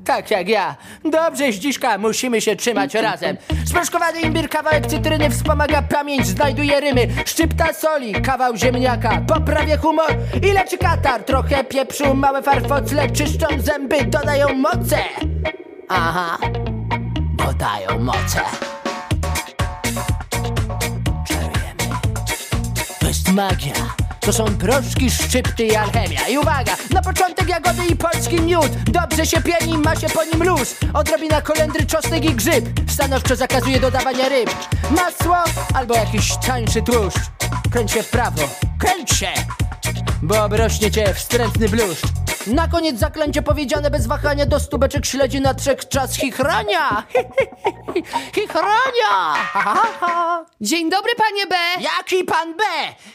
Tak jak ja. Dobrze, Zdziszka, musimy się trzymać razem. Sproszkowany imbir, kawałek cytryny wspomaga pamięć, znajduje rymy. Szczypta soli, kawał ziemniaka, poprawia humor i leczy katar. Trochę pieprzu, małe farfocle, czyszczą zęby, dodają moce. Aha, dodają moce. Czarujemy. To jest magia. To są proszki, szczypty i alchemia. I uwaga, na początek jagody i polski miód. Dobrze się pieni, ma się po nim luz. Odrobina kolendry, czosnek i grzyb. Stanowczo zakazuje dodawania ryb. Masło albo jakiś tańszy tłuszcz. Kręć się w prawo, kręć się, bo obrośnie cię wstrętny bluszcz. Na koniec zaklęcie powiedziane bez wahania do stubeczek śledzi na trzech czas chichrania. <laughs> Chichrania! Dzień dobry, panie B! Jaki pan B?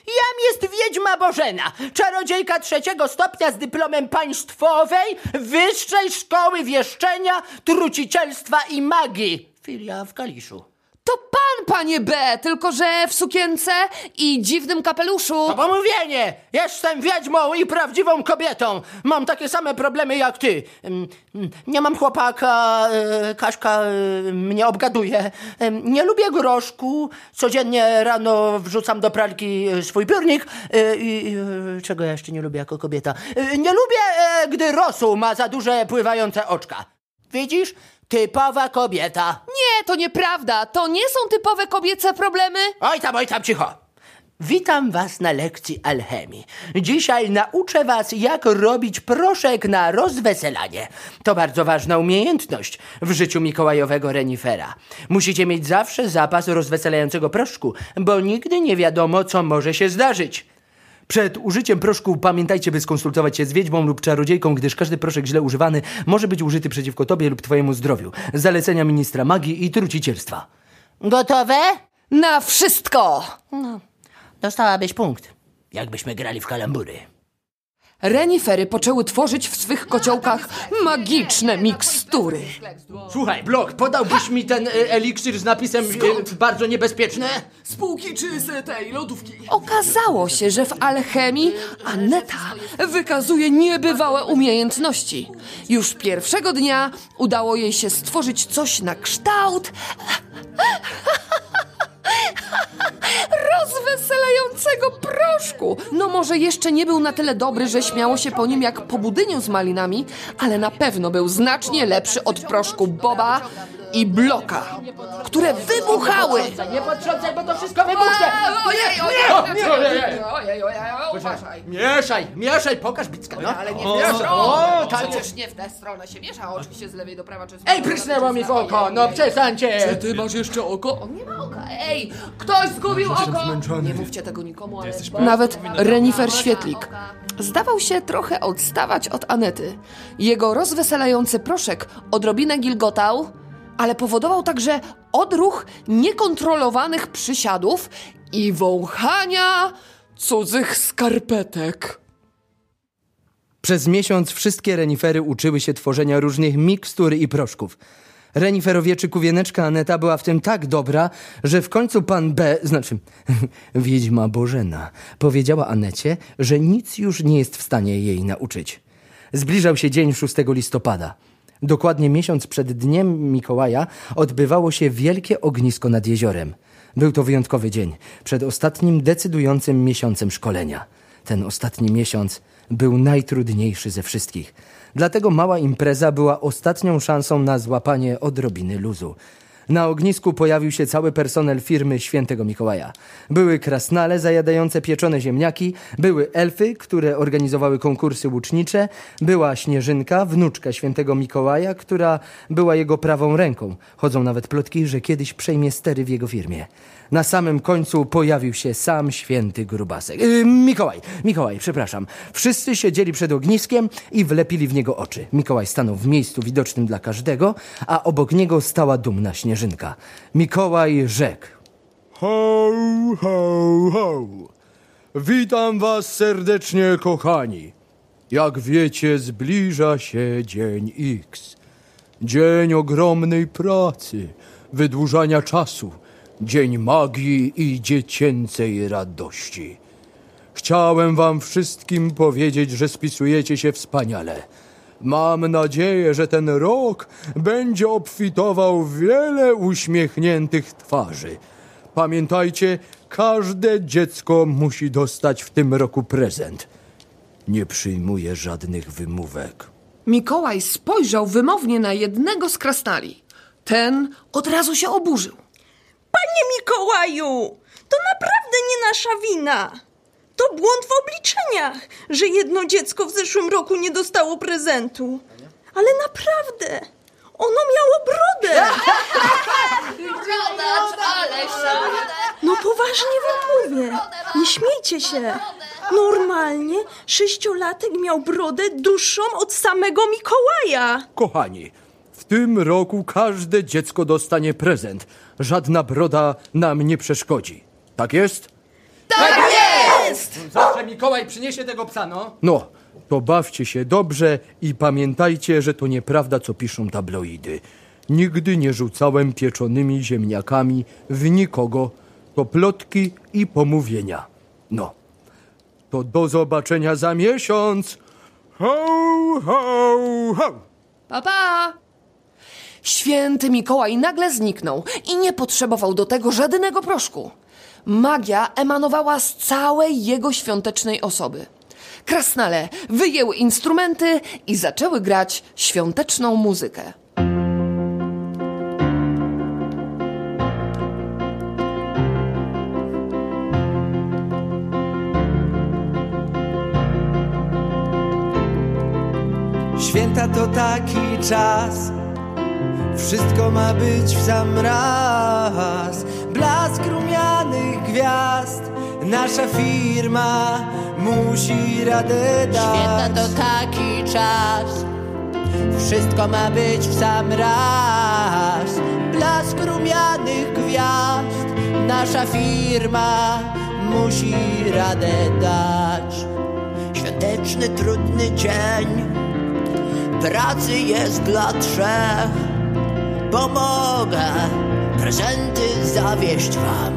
Jam jest Wiedźma Bożena, czarodziejka trzeciego stopnia z dyplomem państwowej Wyższej Szkoły Wieszczenia, Trucicielstwa i Magii. Filia w Kaliszu. To pan, panie B, tylko że w sukience i dziwnym kapeluszu. To pomówienie! Jestem wiedźmą i prawdziwą kobietą. Mam takie same problemy jak ty. Ym, ym, Nie mam chłopaka, e, Kaśka e, mnie obgaduje. Nie lubię groszku. Codziennie rano wrzucam do pralki e, swój piórnik. I czego ja jeszcze nie lubię jako kobieta? Nie lubię, gdy rosół ma za duże pływające oczka. Widzisz? Typowa kobieta. Nie, to nieprawda. To nie są typowe kobiece problemy. Oj tam, oj tam, cicho. Witam was na lekcji alchemii. Dzisiaj nauczę was, jak robić proszek na rozweselanie. To bardzo ważna umiejętność w życiu mikołajowego renifera. Musicie mieć zawsze zapas rozweselającego proszku, bo nigdy nie wiadomo, co może się zdarzyć. Przed użyciem proszku pamiętajcie, by skonsultować się z wiedźmą lub czarodziejką, gdyż każdy proszek źle używany może być użyty przeciwko tobie lub twojemu zdrowiu. Zalecenia ministra magii i trucicielstwa. Gotowe? Na wszystko! Dostałabyś punkt. Jakbyśmy grali w kalambury. Renifery poczęły tworzyć w swych kociołkach magiczne mikstury. Słuchaj, Blok, podałbyś mi ten y, eliksir z napisem y, bardzo niebezpieczny? Spółki czy z tej lodówki? Okazało się, że w alchemii Aneta wykazuje niebywałe umiejętności. Już pierwszego dnia udało jej się stworzyć coś na kształt rozweselającego proszku. No może jeszcze nie był na tyle dobry, że śmiało się po nim jak po budyniu z malinami, ale na pewno był znacznie lepszy od proszku Boba i Bloka, które wybuchały. Nie potrząsaj, bo to wszystko wybuchnie! Ojej, ojej, ojej, ojej. Mieszaj, mieszaj, pokaż bicka, no. Ale nie O, w tę stronę. o, tak. Przecież nie w tę stronę się miesza, oczywiście z lewej do prawa czy z Ej, prysnęło mi w oko, no przestańcie! Ty masz jeszcze oko? On nie ma oka. Ej, ktoś zgubił oko! Nie mówcie tego nikomu, ale... Nawet Renifer Świetlik zdawał się trochę odstawać od Anety. Jego rozweselający proszek odrobinę gilgotał, ale powodował także odruch niekontrolowanych przysiadów i wąchania cudzych skarpetek. Przez miesiąc wszystkie renifery uczyły się tworzenia różnych mikstur i proszków. Reniferowieczy wieneczka Aneta była w tym tak dobra, że w końcu pan B, znaczy <laughs> wiedźma Bożena, powiedziała Anecie, że nic już nie jest w stanie jej nauczyć. Zbliżał się dzień 6 listopada. Dokładnie miesiąc przed dniem Mikołaja odbywało się wielkie ognisko nad jeziorem. Był to wyjątkowy dzień, przed ostatnim decydującym miesiącem szkolenia. Ten ostatni miesiąc był najtrudniejszy ze wszystkich. Dlatego mała impreza była ostatnią szansą na złapanie odrobiny luzu. Na ognisku pojawił się cały personel firmy Świętego Mikołaja. Były krasnale zajadające pieczone ziemniaki, były elfy, które organizowały konkursy łucznicze, była Śnieżynka, wnuczka Świętego Mikołaja, która była jego prawą ręką. Chodzą nawet plotki, że kiedyś przejmie stery w jego firmie. Na samym końcu pojawił się sam święty grubasek. Yy, Mikołaj, Mikołaj, przepraszam. Wszyscy siedzieli przed ogniskiem i wlepili w niego oczy. Mikołaj stanął w miejscu widocznym dla każdego, a obok niego stała dumna śnieżynka. Mikołaj rzekł. Ho, ho, ho! Witam was serdecznie, kochani. Jak wiecie, zbliża się dzień X. Dzień ogromnej pracy, wydłużania czasu, dzień magii i dziecięcej radości. Chciałem wam wszystkim powiedzieć, że spisujecie się wspaniale. Mam nadzieję, że ten rok będzie obfitował w wiele uśmiechniętych twarzy. Pamiętajcie, każde dziecko musi dostać w tym roku prezent. Nie przyjmuję żadnych wymówek. Mikołaj spojrzał wymownie na jednego z krasnali. Ten od razu się oburzył. Panie Mikołaju, to naprawdę nie nasza wina. To błąd w obliczeniach, że jedno dziecko w zeszłym roku nie dostało prezentu. Ale naprawdę, ono miało brodę. No poważnie wam mówię, nie śmiejcie się. Normalnie sześciolatek miał brodę dłuższą od samego Mikołaja. Kochani, w tym roku każde dziecko dostanie prezent. Żadna broda nam nie przeszkodzi. Tak jest? Zawsze Mikołaj przyniesie tego psa, no. No, to bawcie się dobrze i pamiętajcie, że to nieprawda, co piszą tabloidy. Nigdy nie rzucałem pieczonymi ziemniakami w nikogo. To plotki i pomówienia. No, to do zobaczenia za miesiąc. Ho, ho, ho! Papa! Święty Mikołaj nagle zniknął i nie potrzebował do tego żadnego proszku. Magia emanowała z całej jego świątecznej osoby. Krasnale wyjęły instrumenty i zaczęły grać świąteczną muzykę. Święta to taki czas, wszystko ma być w sam raz. Blask rumianych gwiazd, nasza firma musi radę dać. Święta to taki czas, wszystko ma być w sam raz. Blask rumianych gwiazd, nasza firma musi radę dać. Świąteczny, trudny dzień, pracy jest dla trzech. Pomogę prezenty zawieść wam.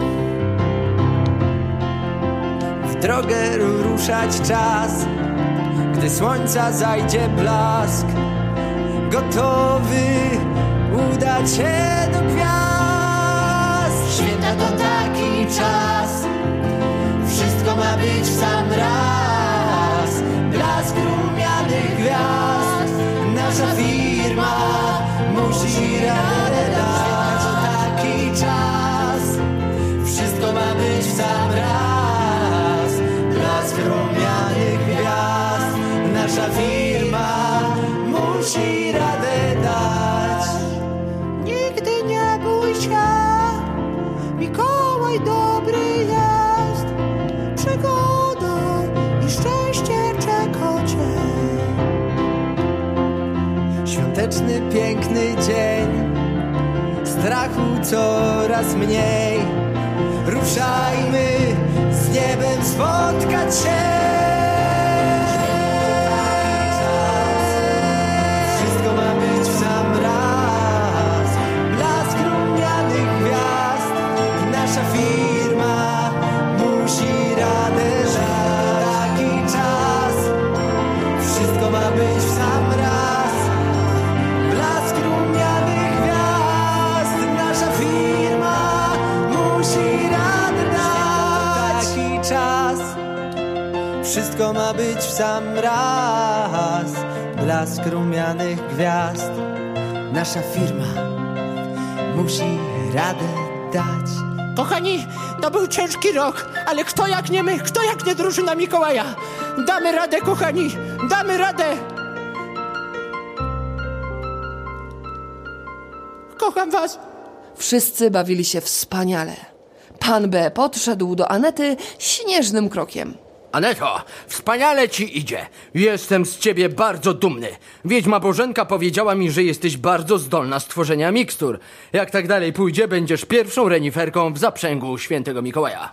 W drogę ruszać czas, gdy słońca zajdzie blask. Gotowy udać się do gwiazd. Święta to taki czas, wszystko ma być w sam raz. Blask rumianych gwiazd, Nasza firma musi dać. Wszystko ma być w sam raz. Blask rumianych gwiazd, nasza firma musi radę dać. Nigdy nie bój się, Mikołaj dobry jest. Przygoda i szczęście czeka cię. Świąteczny, piękny dzień, strachu coraz mniej. Ruszajmy z niebem spotkać się. Sam raz. Blask rumianych gwiazd. Nasza firma musi radę dać. Kochani, to był ciężki rok, ale kto jak nie my, kto jak nie drużyna Mikołaja? Damy radę, kochani, damy radę! Kocham was! Wszyscy bawili się wspaniale. Pan B podszedł do Anety śnieżnym krokiem. Aneto, wspaniale ci idzie. Jestem z ciebie bardzo dumny. Wiedźma Bożenka powiedziała mi, że jesteś bardzo zdolna z tworzenia mikstur. Jak tak dalej pójdzie, będziesz pierwszą reniferką w zaprzęgu świętego Mikołaja.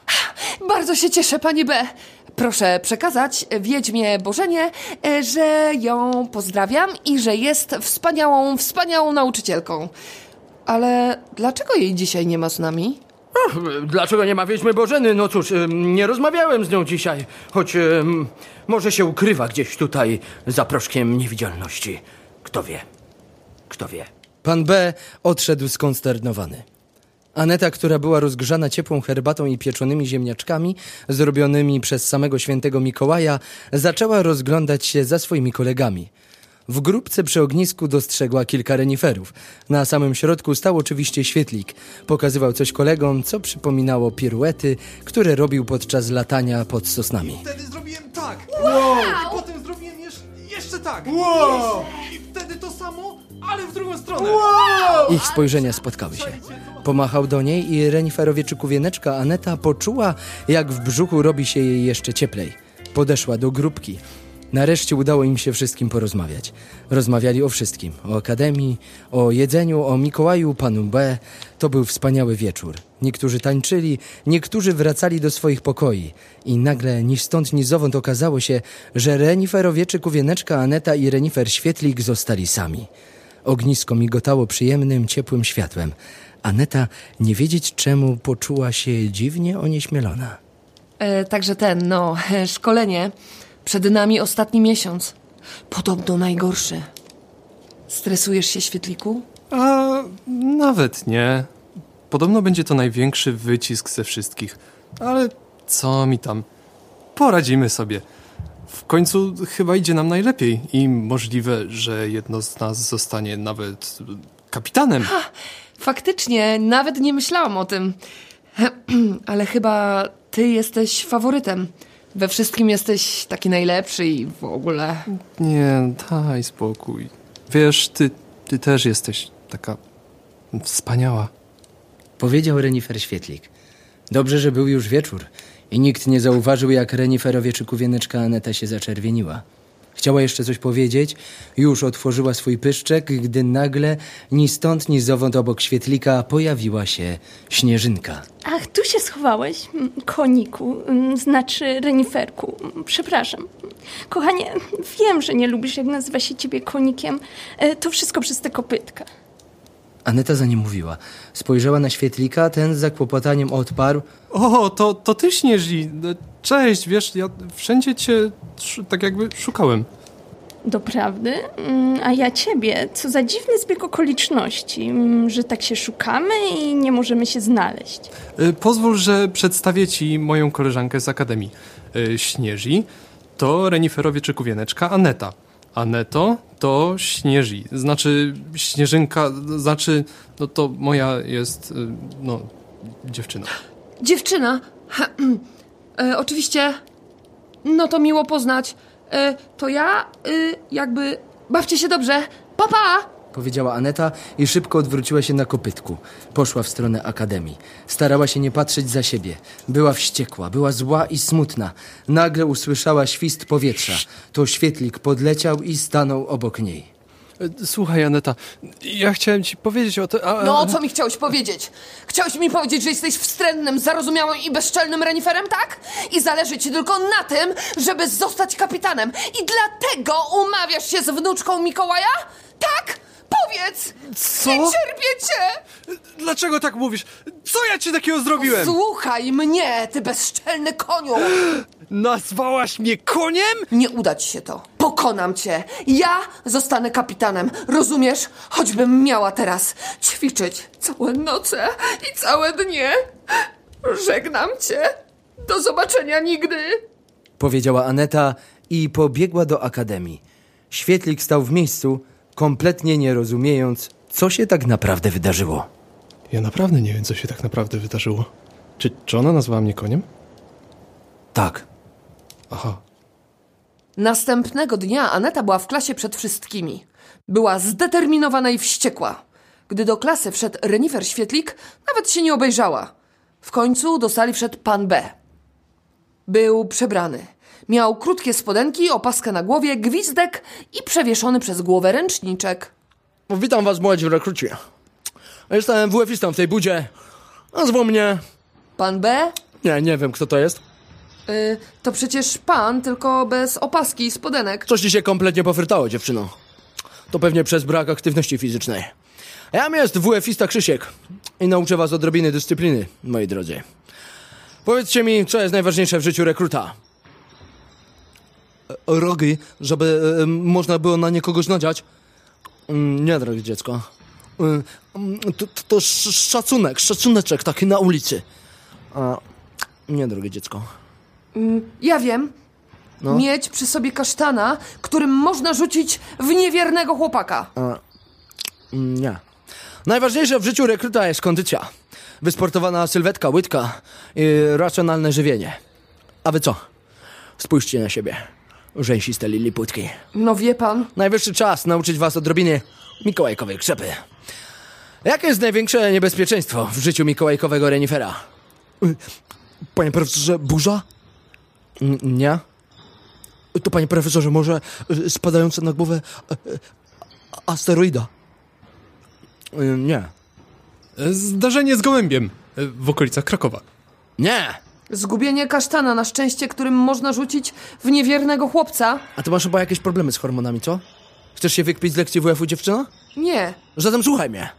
Bardzo się cieszę, pani B. Proszę przekazać Wiedźmie Bożenie, e, że ją pozdrawiam i że jest wspaniałą, wspaniałą nauczycielką. Ale dlaczego jej dzisiaj nie ma z nami? Dlaczego nie ma Wiedźmy Bożeny? No cóż, nie rozmawiałem z nią dzisiaj, choć może się ukrywa gdzieś tutaj za proszkiem niewidzialności. Kto wie? Kto wie? Pan B odszedł skonsternowany. Aneta, która była rozgrzana ciepłą herbatą i pieczonymi ziemniaczkami, zrobionymi przez samego świętego Mikołaja, zaczęła rozglądać się za swoimi kolegami. W grupce przy ognisku dostrzegła kilka reniferów. Na samym środku stał oczywiście świetlik. Pokazywał coś kolegom, co przypominało piruety, które robił podczas latania pod sosnami. Wtedy zrobiłem tak. I potem zrobiłem jeszcze, jeszcze tak. Wow. I wtedy to samo, ale w drugą stronę. Ich spojrzenia spotkały się. Pomachał do niej i reniferowieczyku wieneczka Aneta poczuła, jak w brzuchu robi się jej jeszcze cieplej. Podeszła do grupki. Nareszcie udało im się wszystkim porozmawiać. Rozmawiali o wszystkim. O akademii, o jedzeniu, o Mikołaju, panu B. To był wspaniały wieczór. Niektórzy tańczyli, niektórzy wracali do swoich pokoi. I nagle ni stąd ni zowąd okazało się, że reniferowieczyk wieneczka Aneta i renifer Świetlik zostali sami. Ognisko migotało przyjemnym, ciepłym światłem. Aneta, nie wiedzieć czemu, poczuła się dziwnie onieśmielona. E, także ten, no, <laughs> szkolenie. Przed nami ostatni miesiąc. Podobno najgorszy. Stresujesz się, świetliku? A nawet nie. Podobno będzie to największy wycisk ze wszystkich. Ale co mi tam? Poradzimy sobie. W końcu chyba idzie nam najlepiej i możliwe, że jedno z nas zostanie nawet kapitanem. Faktycznie, nawet nie myślałam o tym. <clears throat> Ale chyba ty jesteś faworytem. We wszystkim jesteś taki najlepszy i w ogóle. Nie, daj spokój. Wiesz, ty, ty też jesteś taka wspaniała. Powiedział renifer Świetlik. Dobrze, że był już wieczór i nikt nie zauważył, jak reniferowieczyku wieneczka Aneta się zaczerwieniła. Chciała jeszcze coś powiedzieć, już otworzyła swój pyszczek, gdy nagle ni stąd, ni zowąd obok świetlika pojawiła się śnieżynka. Ach, tu się schowałeś, koniku, znaczy reniferku. Przepraszam. Kochanie, wiem, że nie lubisz, jak nazywa się ciebie konikiem. E, To wszystko przez te kopytka. Aneta za nie mówiła. Spojrzała na świetlika, ten z zakłopotaniem odparł. O, to, to ty śnieżi. Cześć, wiesz, ja wszędzie cię sz- tak jakby szukałem. Doprawdy? Mm, A ja ciebie. Co za dziwny zbieg okoliczności, mm, że tak się szukamy i nie możemy się znaleźć. Y, Pozwól, że przedstawię ci moją koleżankę z Akademii. Y, Śnieży to reniferowieczyku wieneczka Aneta. Aneto to Śnieży, znaczy Śnieżynka, znaczy, no to moja jest, y, no, dziewczyna. Dziewczyna. e, oczywiście. No to miło poznać. E, to ja, y, jakby. Bawcie się dobrze. Papa! Pa! Powiedziała Aneta i szybko odwróciła się na kopytku. Poszła w stronę akademii. Starała się nie patrzeć za siebie. Była wściekła, była zła i smutna. Nagle usłyszała świst powietrza. To świetlik podleciał i stanął obok niej. Y, Słuchaj, Aneta, ja chciałem ci powiedzieć o tym. A, a- No, co mi chciałeś powiedzieć? Chciałeś mi powiedzieć, że jesteś wstrętnym, zarozumiałym i bezczelnym reniferem, tak? I zależy ci tylko na tym, żeby zostać kapitanem. I dlatego umawiasz się z wnuczką Mikołaja? Tak? Powiedz! Co? Nie cierpię cię! Dlaczego tak mówisz? Co ja ci takiego zrobiłem? Słuchaj mnie, ty bezczelny koniu! Nazwałaś mnie koniem? Nie uda ci się to. Pokonam cię. Ja zostanę kapitanem. Rozumiesz? Choćbym miała teraz ćwiczyć całe noce i całe dnie. Żegnam cię. Do zobaczenia nigdy. powiedziała Aneta i pobiegła do akademii. Świetlik stał w miejscu, kompletnie nie rozumiejąc, co się tak naprawdę wydarzyło. Ja naprawdę nie wiem, co się tak naprawdę wydarzyło. Czy, czy ona nazwała mnie koniem? Tak. Aha. Następnego dnia Aneta była w klasie przed wszystkimi. Była zdeterminowana i wściekła. Gdy do klasy wszedł Renifer Świetlik, nawet się nie obejrzała. W końcu do sali wszedł pan B. Był przebrany. Miał krótkie spodenki, opaskę na głowie, gwizdek i przewieszony przez głowę ręczniczek. Witam was, młodzi rekruci. Jestem WF-istą w tej budzie. Nazwą mnie... Pan B? Nie, nie wiem, kto to jest. Y, to przecież pan, tylko bez opaski i spodenek. Coś ci się kompletnie pofrytało, dziewczyno. To pewnie przez brak aktywności fizycznej. Jam jest WF-ista Krzysiek i nauczę was odrobiny dyscypliny, moi drodzy. Powiedzcie mi, co jest najważniejsze w życiu rekruta? Rogi, żeby można było na nie kogoś nadziać? Mm, Nie, drogie dziecko. Mm, To, to, to sz- szacunek, szacuneczek taki na ulicy. A, nie, drogie dziecko. Ja wiem. No. Mieć przy sobie kasztana, którym można rzucić w niewiernego chłopaka. Mm, Nie. Najważniejsze w życiu rekruta jest kondycja. Wysportowana sylwetka, łydka i racjonalne żywienie. A wy co? Spójrzcie na siebie. Rzęsiste liliputki. No wie pan, Najwyższy czas nauczyć was odrobiny mikołajkowej krzepy. Jakie jest największe niebezpieczeństwo w życiu mikołajkowego renifera? Panie profesorze, burza? N- Nie. To panie profesorze, może y, spadająca na głowę y, asteroida? Nie. Zdarzenie z gołębiem w okolicach Krakowa. Nie! Zgubienie kasztana na szczęście, którym można rzucić w niewiernego chłopca? A ty masz chyba jakieś problemy z hormonami, co? Chcesz się wykpić z lekcji WF-u, dziewczyno? Nie. Zatem słuchaj mnie.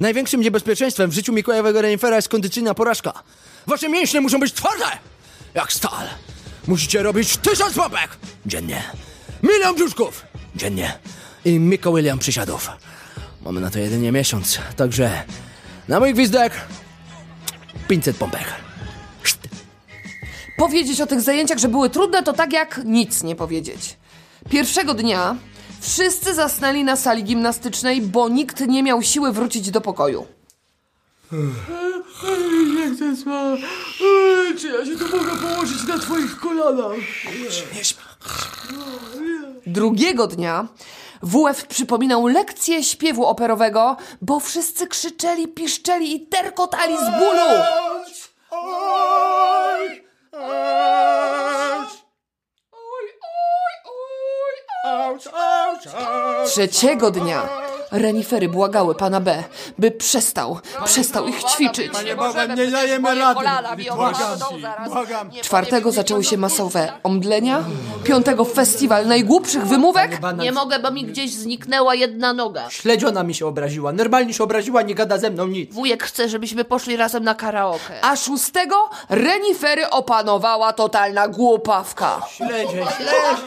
Największym niebezpieczeństwem w życiu Mikołajowego renifera jest kondycyjna porażka. Wasze mięśnie muszą być twarde, jak stal. Musicie robić tysiąc popek dziennie, milion brzuszków dziennie i Mikołylian przysiadów. Mamy na to jedynie miesiąc, także na mój gwizdek 500 pompek. Powiedzieć o tych zajęciach, że były trudne, to tak jak nic nie powiedzieć. Pierwszego dnia wszyscy zasnęli na sali gimnastycznej, bo nikt nie miał siły wrócić do pokoju. Czy ja się tu mogę położyć na twoich kolanach? Drugiego dnia WF przypominał lekcję śpiewu operowego, bo wszyscy krzyczeli, piszczeli i terkotali z bólu. Trzeciego dnia renifery błagały pana B, by przestał, przestał ich ćwiczyć. Panie Boga, nie dajemy rady. Błagam Błagam. Czwartego zaczęły się masowe omdlenia, piątego festiwal najgłupszych wymówek, Nie mogę, bo mi gdzieś zniknęła jedna noga. Śledziona mi się obraziła, normalnie się obraziła, nie gada ze mną nic. Wujek chce, żebyśmy poszli razem na karaoke. a szóstego renifery opanowała totalna głupawka. Śledzie, śledzie,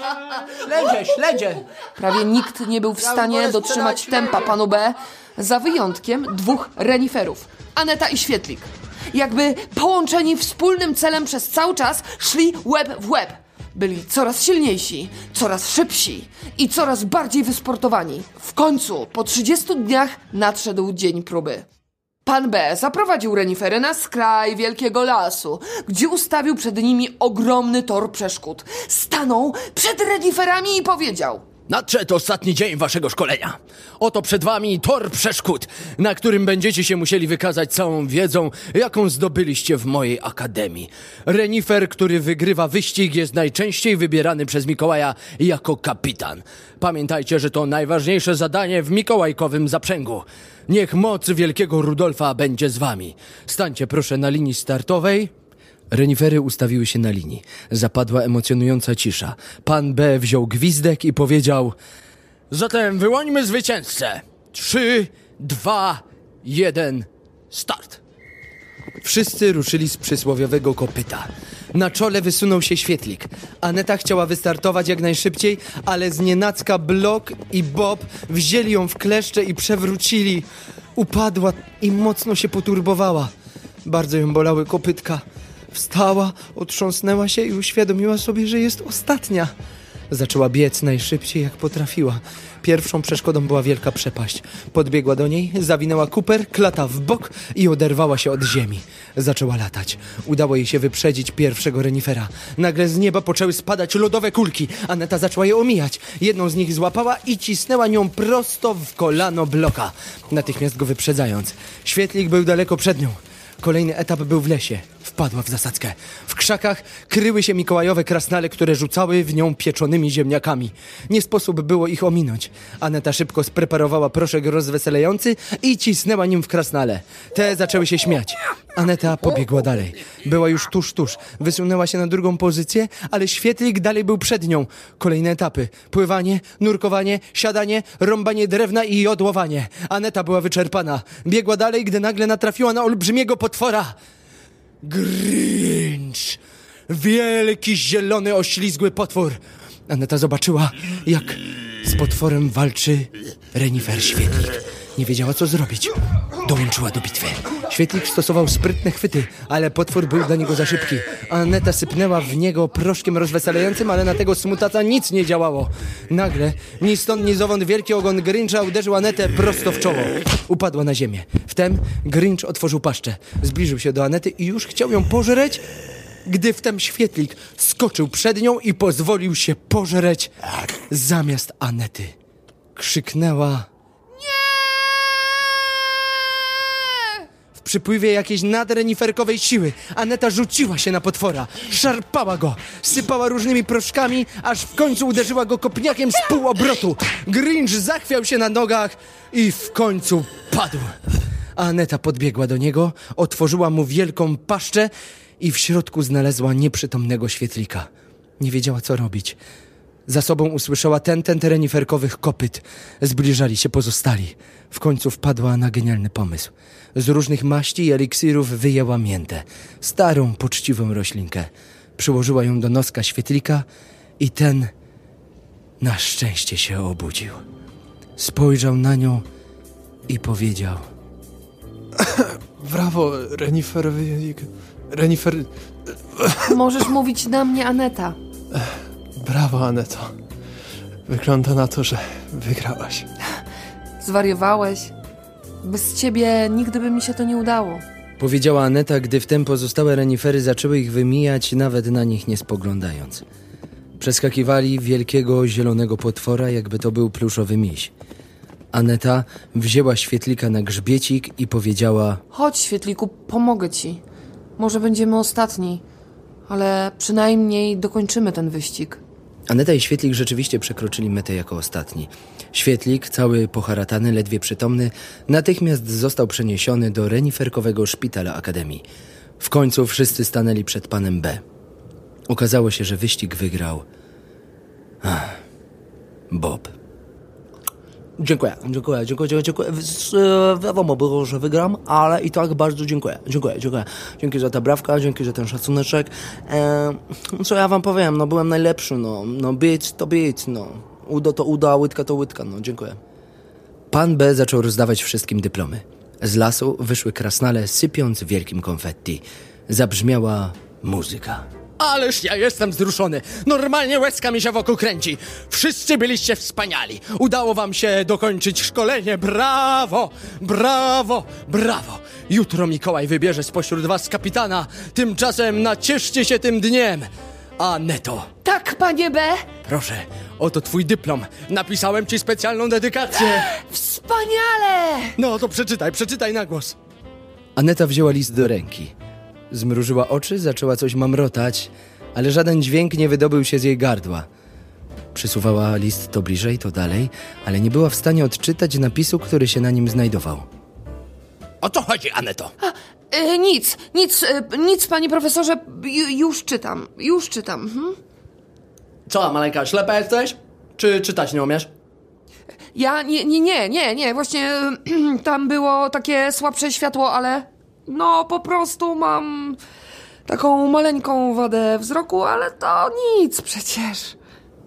śledzie, śledzie. Prawie nikt nie był w stanie dotrzymać tempa panu B, za wyjątkiem dwóch reniferów, Aneta i Świetlik. Jakby połączeni wspólnym celem przez cały czas szli łeb w łeb. Byli coraz silniejsi, coraz szybsi i coraz bardziej wysportowani. W końcu, po 30 dniach, nadszedł dzień próby. Pan B zaprowadził renifery na skraj wielkiego lasu, gdzie ustawił przed nimi ogromny tor przeszkód. Stanął przed reniferami i powiedział – Nadszedł ostatni dzień waszego szkolenia. Oto przed wami tor przeszkód, na którym będziecie się musieli wykazać całą wiedzą, jaką zdobyliście w mojej akademii. Renifer, który wygrywa wyścig, jest najczęściej wybierany przez Mikołaja jako kapitan. Pamiętajcie, że to najważniejsze zadanie w mikołajkowym zaprzęgu. Niech moc wielkiego Rudolfa będzie z wami. Stańcie proszę na linii startowej. Renifery ustawiły się na linii. Zapadła emocjonująca cisza. Pan B wziął gwizdek i powiedział: Zatem wyłońmy zwycięzcę. Trzy, dwa, jeden, start. Wszyscy ruszyli z przysłowiowego kopyta. Na czole wysunął się świetlik. Aneta chciała wystartować jak najszybciej, ale znienacka Blok i Bob wzięli ją w kleszcze i przewrócili. Upadła i mocno się poturbowała. Bardzo ją bolały kopytka. Wstała, otrząsnęła się i uświadomiła sobie, że jest ostatnia. Zaczęła biec najszybciej jak potrafiła. Pierwszą przeszkodą była wielka przepaść. Podbiegła do niej, zawinęła kuper, klata w bok i oderwała się od ziemi. Zaczęła latać. Udało jej się wyprzedzić pierwszego renifera. Nagle z nieba poczęły spadać lodowe kulki. Aneta zaczęła je omijać. Jedną z nich złapała i cisnęła nią prosto w kolano bloka, natychmiast go wyprzedzając. Świetlik był daleko przed nią. Kolejny etap był w lesie. Wpadła w zasadzkę. W krzakach kryły się mikołajowe krasnale, które rzucały w nią pieczonymi ziemniakami. Nie sposób było ich ominąć. Aneta szybko spreparowała proszek rozweselający i cisnęła nim w krasnale. Te zaczęły się śmiać. Aneta pobiegła dalej. Była już tuż, tuż. Wysunęła się na drugą pozycję, ale świetlik dalej był przed nią. Kolejne etapy. Pływanie, nurkowanie, siadanie, rąbanie drewna i jodłowanie. Aneta była wyczerpana. Biegła dalej, gdy nagle natrafiła na olbrzymiego potwora. Grinch! Wielki, zielony, oślizgły potwór. Aneta zobaczyła, jak z potworem walczy renifer Świetlik. Nie wiedziała, co zrobić. Dołączyła do bitwy. Świetlik stosował sprytne chwyty, ale potwór był dla niego za szybki. Aneta sypnęła w niego proszkiem rozweselającym, ale na tego smutata nic nie działało. Nagle, ni stąd, ni zowąd wielki ogon Grincha uderzył Anetę prosto w czoło. Upadła na ziemię. Wtem Grinch otworzył paszczę. Zbliżył się do Anety i już chciał ją pożreć, gdy wtem świetlik skoczył przed nią i pozwolił się pożreć zamiast Anety. Krzyknęła. W przypływie jakiejś nadreniferkowej siły Aneta rzuciła się na potwora, szarpała go, sypała różnymi proszkami, aż w końcu uderzyła go kopniakiem z pół obrotu. Grinch zachwiał się na nogach i w końcu padł. Aneta podbiegła do niego, otworzyła mu wielką paszczę i w środku znalazła nieprzytomnego świetlika. Nie wiedziała, co robić. Za sobą usłyszała ten, ten reniferkowych kopyt. Zbliżali się pozostali. W końcu wpadła na genialny pomysł. Z różnych maści i eliksirów wyjęła miętę. Starą, poczciwą roślinkę. Przyłożyła ją do noska świetlika i ten na szczęście się obudził. Spojrzał na nią i powiedział... <coughs> Brawo, Renifer... Renifer... Możesz mówić na mnie Aneta. <coughs> Brawo, Aneto. Wygląda na to, że wygrałaś. Zwariowałeś. Bez ciebie nigdy by mi się to nie udało. Powiedziała Aneta, gdy wtem pozostałe renifery zaczęły ich wymijać, nawet na nich nie spoglądając. Przeskakiwali wielkiego zielonego potwora, jakby to był pluszowy miś. Aneta wzięła świetlika na grzbiecik i powiedziała: Chodź, świetliku, pomogę ci. Może będziemy ostatni, ale przynajmniej dokończymy ten wyścig. Aneta i Świetlik rzeczywiście przekroczyli metę jako ostatni. Świetlik, cały poharatany, ledwie przytomny, natychmiast został przeniesiony do reniferkowego szpitala Akademii. W końcu wszyscy stanęli przed panem B. Okazało się, że wyścig wygrał. Ach, Bob. Dziękuję, dziękuję, dziękuję, dziękuję, e, Wiadomo było, że wygram, ale i tak bardzo dziękuję, dziękuję, dziękuję. Dzięki za tę brawkę, dzięki za ten szacuneczek. E, co ja wam powiem, no byłem najlepszy, no, no bić to bić, no. Udo to uda, łydka to łydka, no dziękuję. Pan B zaczął rozdawać wszystkim dyplomy. Z lasu wyszły krasnale, sypiąc wielkim konfetti. Zabrzmiała muzyka. Ależ ja jestem wzruszony. Normalnie łezka mi się wokół kręci. Wszyscy byliście wspaniali. Udało wam się dokończyć szkolenie. Brawo! Brawo! Brawo! Jutro Mikołaj wybierze spośród was kapitana. Tymczasem nacieszcie się tym dniem. A Neto, Tak, panie B. proszę, oto twój dyplom. Napisałem ci specjalną dedykację. <gasps> Wspaniale! No to przeczytaj, przeczytaj na głos. Aneta wzięła list do ręki. Zmrużyła oczy, zaczęła coś mamrotać, ale żaden dźwięk nie wydobył się z jej gardła. Przysuwała list to bliżej, to dalej, ale nie była w stanie odczytać napisu, który się na nim znajdował. O co chodzi, Aneto? E, nic, nic, e, nic, panie profesorze. Ju, już czytam, już czytam. Mhm. Co, Maleńka, ślepa jesteś? Czy czytać nie umiesz? Ja nie, nie, nie, nie, nie, właśnie <clears throat> tam było takie słabsze światło, ale no po prostu mam taką maleńką wadę wzroku, ale to nic przecież.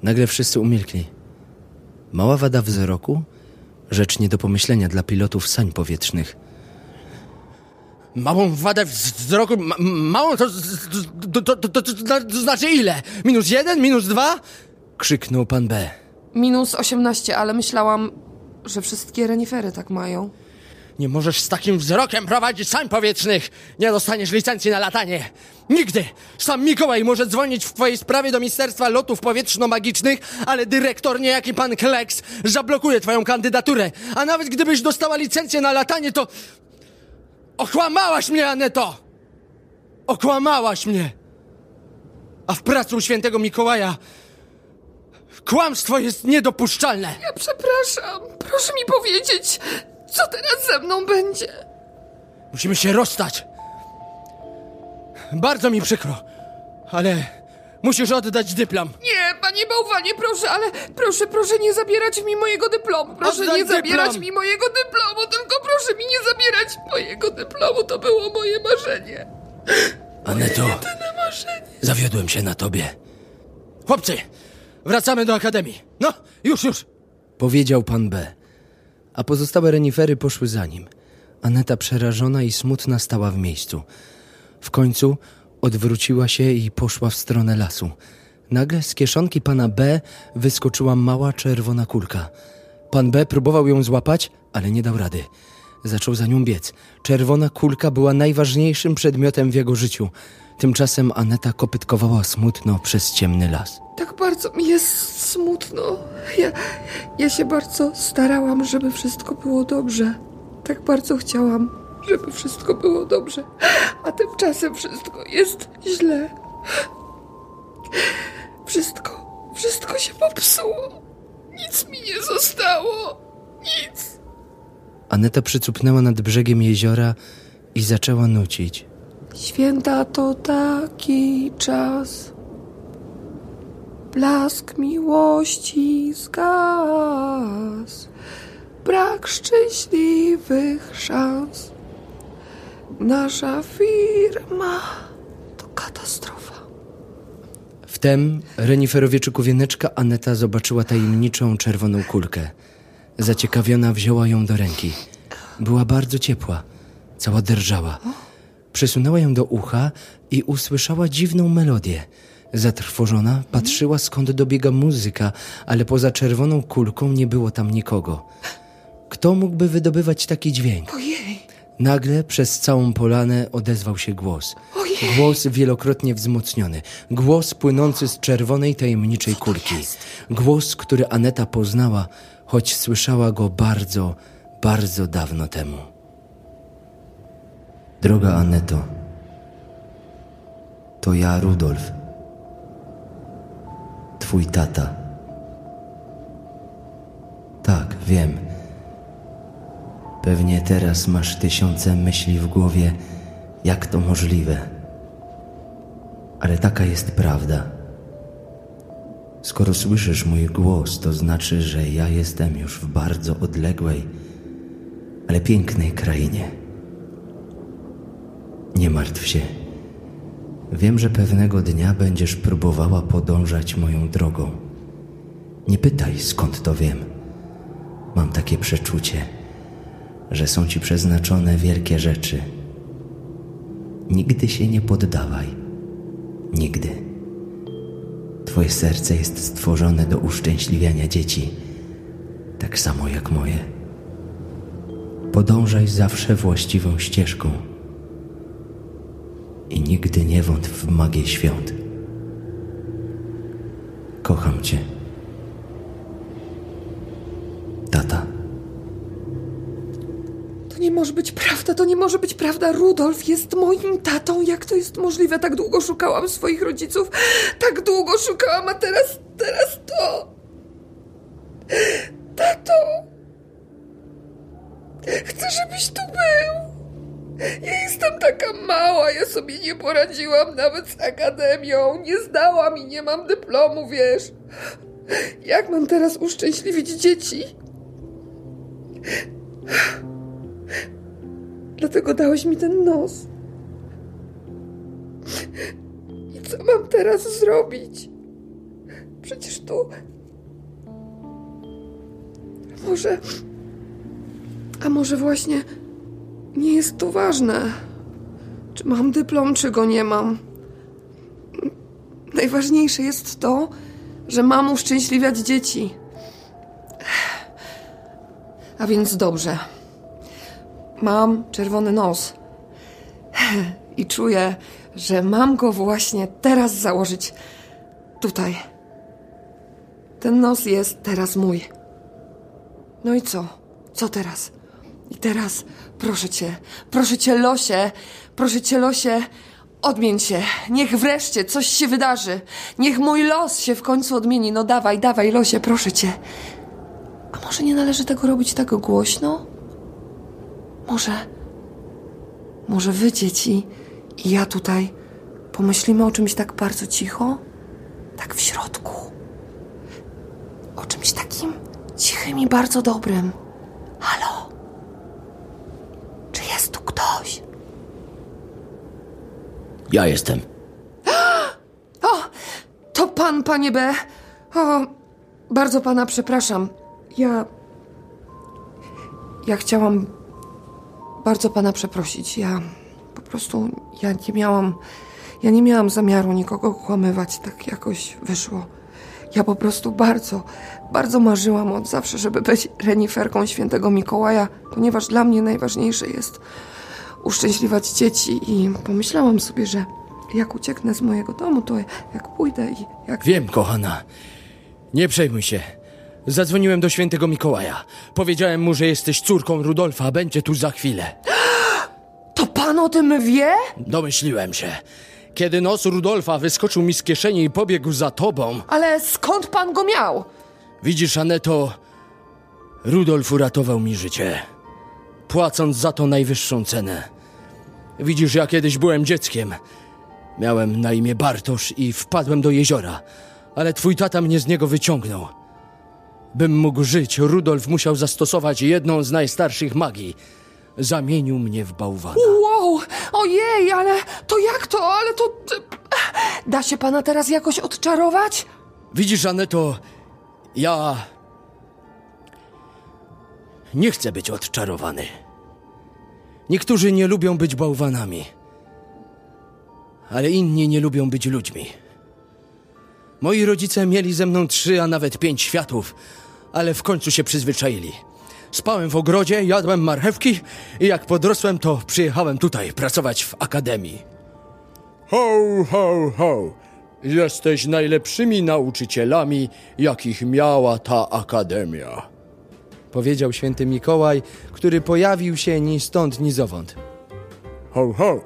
Nagle wszyscy umilkli. Mała wada wzroku? Rzecz nie do pomyślenia dla pilotów sań powietrznych. Małą wadę wzroku, ma, małą to, to, to, to, to, to znaczy ile? Minus jeden, minus dwa? Krzyknął pan B. Minus 18, ale myślałam, że wszystkie renifery tak mają. Nie możesz z takim wzrokiem prowadzić sań powietrznych. Nie dostaniesz licencji na latanie. Nigdy. Sam Mikołaj może dzwonić w twojej sprawie do Ministerstwa Lotów Powietrzno-Magicznych, ale dyrektor niejaki pan Kleks zablokuje twoją kandydaturę. A nawet gdybyś dostała licencję na latanie, to... Okłamałaś mnie, Aneto! Okłamałaś mnie! A w pracy u świętego Mikołaja kłamstwo jest niedopuszczalne. Ja przepraszam. Proszę mi powiedzieć, co teraz ze mną będzie? Musimy się rozstać. Bardzo mi przykro, ale musisz oddać dyplom. Nie, panie bałwanie, proszę, ale proszę, proszę nie zabierać mi mojego dyplomu. Proszę Oddaj nie zabierać dyplom. mi mojego dyplomu, tylko proszę mi nie zabierać mojego dyplomu. To było moje marzenie. Aneto, zawiodłem się na tobie. Chłopcy, wracamy do akademii. No, już, już. Powiedział pan B. A pozostałe renifery poszły za nim. Aneta przerażona i smutna stała w miejscu. W końcu odwróciła się i poszła w stronę lasu. Nagle z kieszonki pana B wyskoczyła mała czerwona kulka. Pan B próbował ją złapać, ale nie dał rady. Zaczął za nią biec. Czerwona kulka była najważniejszym przedmiotem w jego życiu. Tymczasem Aneta kopytkowała smutno przez ciemny las. Tak bardzo mi jest smutno. Ja, ja się bardzo starałam, żeby wszystko było dobrze. Tak bardzo chciałam, żeby wszystko było dobrze. A tymczasem wszystko jest źle. Wszystko, wszystko się popsuło. Nic mi nie zostało. Nic. Aneta przycupnęła nad brzegiem jeziora i zaczęła nucić. Święta to taki czas. Blask miłości zgas. Brak szczęśliwych szans. Nasza firma to katastrofa. Wtem reniferowieczyku wieneczka Aneta zobaczyła tajemniczą czerwoną kulkę. Zaciekawiona wzięła ją do ręki. Była bardzo ciepła, cała drżała. Przesunęła ją do ucha i usłyszała dziwną melodię. Zatrwożona patrzyła skąd dobiega muzyka, ale poza czerwoną kulką nie było tam nikogo. Kto mógłby wydobywać taki dźwięk? Ojej, Nagle przez całą polanę odezwał się głos. Ojej. Głos wielokrotnie wzmocniony. Głos płynący z czerwonej tajemniczej kulki. Głos, który Aneta poznała, choć słyszała go bardzo, bardzo dawno temu. Droga Aneto, to ja, Rudolf. Twój tata. Tak, wiem. Pewnie teraz masz tysiące myśli w głowie, jak to możliwe. Ale taka jest prawda. Skoro słyszysz mój głos, to znaczy, że ja jestem już w bardzo odległej, ale pięknej krainie. Nie martw się. Wiem, że pewnego dnia będziesz próbowała podążać moją drogą. Nie pytaj, skąd to wiem. Mam takie przeczucie że są ci przeznaczone wielkie rzeczy. Nigdy się nie poddawaj. Nigdy. Twoje serce jest stworzone do uszczęśliwiania dzieci, tak samo jak moje. Podążaj zawsze właściwą ścieżką i nigdy nie wątp w magię świąt. Kocham cię. Tata. Może być prawda, to nie może być prawda. Rudolf jest moim tatą. Jak to jest możliwe? Tak długo szukałam swoich rodziców. Tak długo szukałam, a teraz, teraz to. Tato! Chcę, żebyś tu był. Ja jestem taka mała, ja sobie nie poradziłam nawet z akademią. Nie zdałam i nie mam dyplomu, wiesz. Jak mam teraz uszczęśliwić dzieci? Dlatego dałeś mi ten nos. I co mam teraz zrobić? Przecież tu. Może. A może właśnie nie jest to ważne. Czy mam dyplom, czy go nie mam? Najważniejsze jest to, że mam uszczęśliwiać dzieci. A więc dobrze. Mam czerwony nos. <laughs> I czuję, że mam go właśnie teraz założyć tutaj. Ten nos jest teraz mój. No i co? Co teraz? I teraz proszę cię, proszę cię, losie, proszę cię, losie, odmień się. Niech wreszcie coś się wydarzy. Niech mój los się w końcu odmieni. No dawaj, dawaj, losie, proszę cię. A może nie należy tego robić tak głośno? Może. Może wy, dzieci, i ja tutaj pomyślimy o czymś tak bardzo cicho? Tak w środku. O czymś takim cichym i bardzo dobrym. Halo? Czy jest tu ktoś? Ja jestem. <gasps> O, to pan, panie B. O, bardzo pana przepraszam. Ja. Ja chciałam bardzo pana przeprosić. Ja po prostu. Ja nie miałam. Ja nie miałam zamiaru nikogo okłamywać. Tak jakoś wyszło. Ja po prostu bardzo, bardzo marzyłam od zawsze, żeby być reniferką świętego Mikołaja, ponieważ dla mnie najważniejsze jest uszczęśliwać dzieci i pomyślałam sobie, że jak ucieknę z mojego domu, to jak pójdę i jak... Wiem, kochana. Nie przejmuj się. Zadzwoniłem do świętego Mikołaja. Powiedziałem mu, że jesteś córką Rudolfa, będzie tu za chwilę. To pan o tym wie? Domyśliłem się. Kiedy nos Rudolfa wyskoczył mi z kieszeni i pobiegł za tobą, Ale skąd pan go miał? widzisz, Aneto, Rudolf uratował mi życie, płacąc za to najwyższą cenę. Widzisz, ja kiedyś byłem dzieckiem. Miałem na imię Bartosz i wpadłem do jeziora, ale twój tata mnie z niego wyciągnął. Bym mógł żyć, Rudolf musiał zastosować jedną z najstarszych magii. Zamienił mnie w bałwana. Wow, ojej, ale to jak to? Ale to... Da się pana teraz jakoś odczarować? Widzisz, Aneto, ja. Nie chcę być odczarowany. Niektórzy nie lubią być bałwanami, ale inni nie lubią być ludźmi. Moi rodzice mieli ze mną trzy, a nawet pięć światów, ale w końcu się przyzwyczaili. Spałem w ogrodzie, jadłem marchewki i jak podrosłem, to przyjechałem tutaj pracować w akademii. Ho, ho, ho! Jesteś najlepszymi nauczycielami, jakich miała ta akademia. Powiedział święty Mikołaj, który pojawił się ni stąd, ni zowąd. Ho, ho!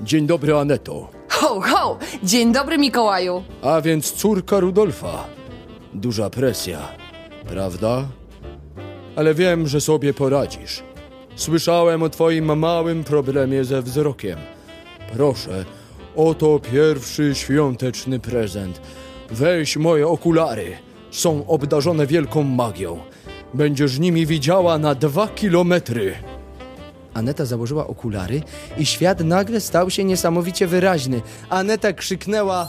Dzień dobry, Aneto. Ho, ho! Dzień dobry, Mikołaju. A więc córka Rudolfa. Duża presja, prawda? Ale wiem, że sobie poradzisz. Słyszałem o twoim małym problemie ze wzrokiem. Proszę, oto pierwszy świąteczny prezent. Weź moje okulary. Są obdarzone wielką magią. Będziesz nimi widziała na dwa kilometry. Aneta założyła okulary i świat nagle stał się niesamowicie wyraźny. Aneta krzyknęła...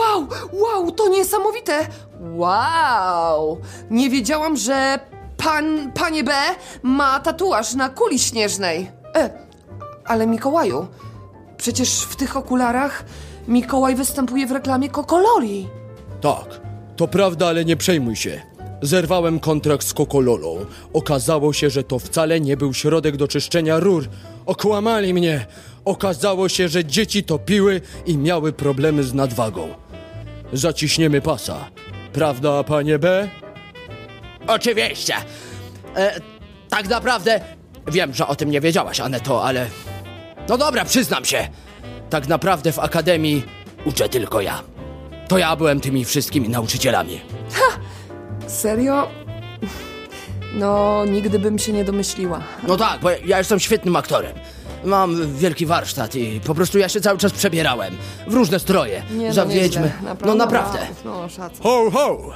Wow, wow, to niesamowite! Wow! Nie wiedziałam, że pan, panie B ma tatuaż na kuli śnieżnej. E, ale Mikołaju, przecież w tych okularach Mikołaj występuje w reklamie Kokololi. Tak, to prawda, ale nie przejmuj się. Zerwałem kontrakt z Kokololą. Okazało się, że to wcale nie był środek do czyszczenia rur. Okłamali mnie. Okazało się, że dzieci topiły i miały problemy z nadwagą. Zaciśniemy pasa. Prawda, panie B? Oczywiście. E, tak naprawdę wiem, że o tym nie wiedziałaś, Aneto, ale... No dobra, przyznam się. Tak naprawdę w akademii uczę tylko ja. To ja byłem tymi wszystkimi nauczycielami. Serio? No, nigdy bym się nie domyśliła. No tak, bo ja jestem świetnym aktorem. Mam wielki warsztat i po prostu ja się cały czas przebierałem w różne stroje. Nie, Za no, nieźle. wiedźmy. Naprawdę, No naprawdę. wow, No, szacun. Ho, ho!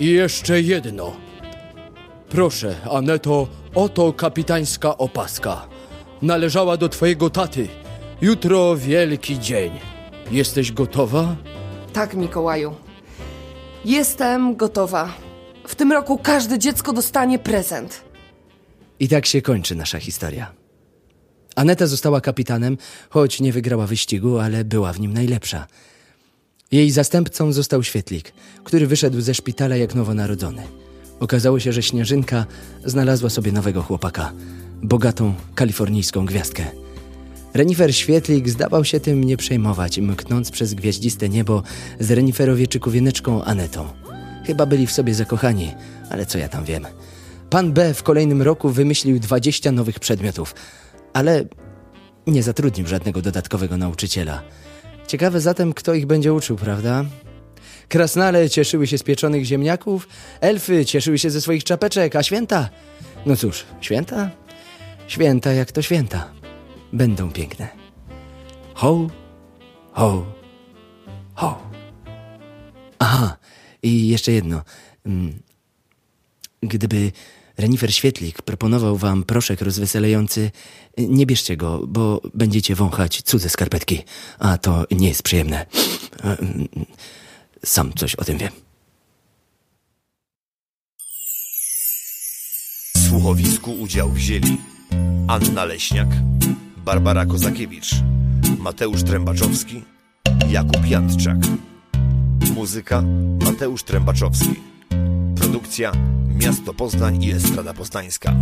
I jeszcze jedno. Proszę, Aneto, oto kapitańska opaska. Należała do twojego taty. Jutro wielki dzień. Jesteś gotowa? Tak, Mikołaju. Jestem gotowa. W tym roku każde dziecko dostanie prezent. I tak się kończy nasza historia. Aneta została kapitanem, choć nie wygrała wyścigu, ale była w nim najlepsza. Jej zastępcą został Świetlik, który wyszedł ze szpitala jak nowonarodzony. Okazało się, że Śnieżynka znalazła sobie nowego chłopaka, bogatą kalifornijską gwiazdkę. Renifer Świetlik zdawał się tym nie przejmować, mknąc przez gwiaździste niebo z reniferowieczykowieneczką Anetą. Chyba byli w sobie zakochani, ale co ja tam wiem. Pan B w kolejnym roku wymyślił 20 nowych przedmiotów, ale nie zatrudnił żadnego dodatkowego nauczyciela. Ciekawe zatem, kto ich będzie uczył, prawda? Krasnale cieszyły się z pieczonych ziemniaków, elfy cieszyły się ze swoich czapeczek, a święta? No cóż, święta? Święta jak to święta. Będą piękne. Ho, ho, ho. Aha, i jeszcze jedno. Mm, Gdyby Renifer Świetlik proponował wam proszek rozweselający, nie bierzcie go, bo będziecie wąchać cudze skarpetki, a to nie jest przyjemne. Sam coś o tym wiem. W słuchowisku udział wzięli Anna Leśniak, Barbara Kozakiewicz, Mateusz Trębaczowski, Jakub Jantczak. Muzyka Mateusz Trębaczowski. Produkcja Miasto Poznań i Estrada Poznańska.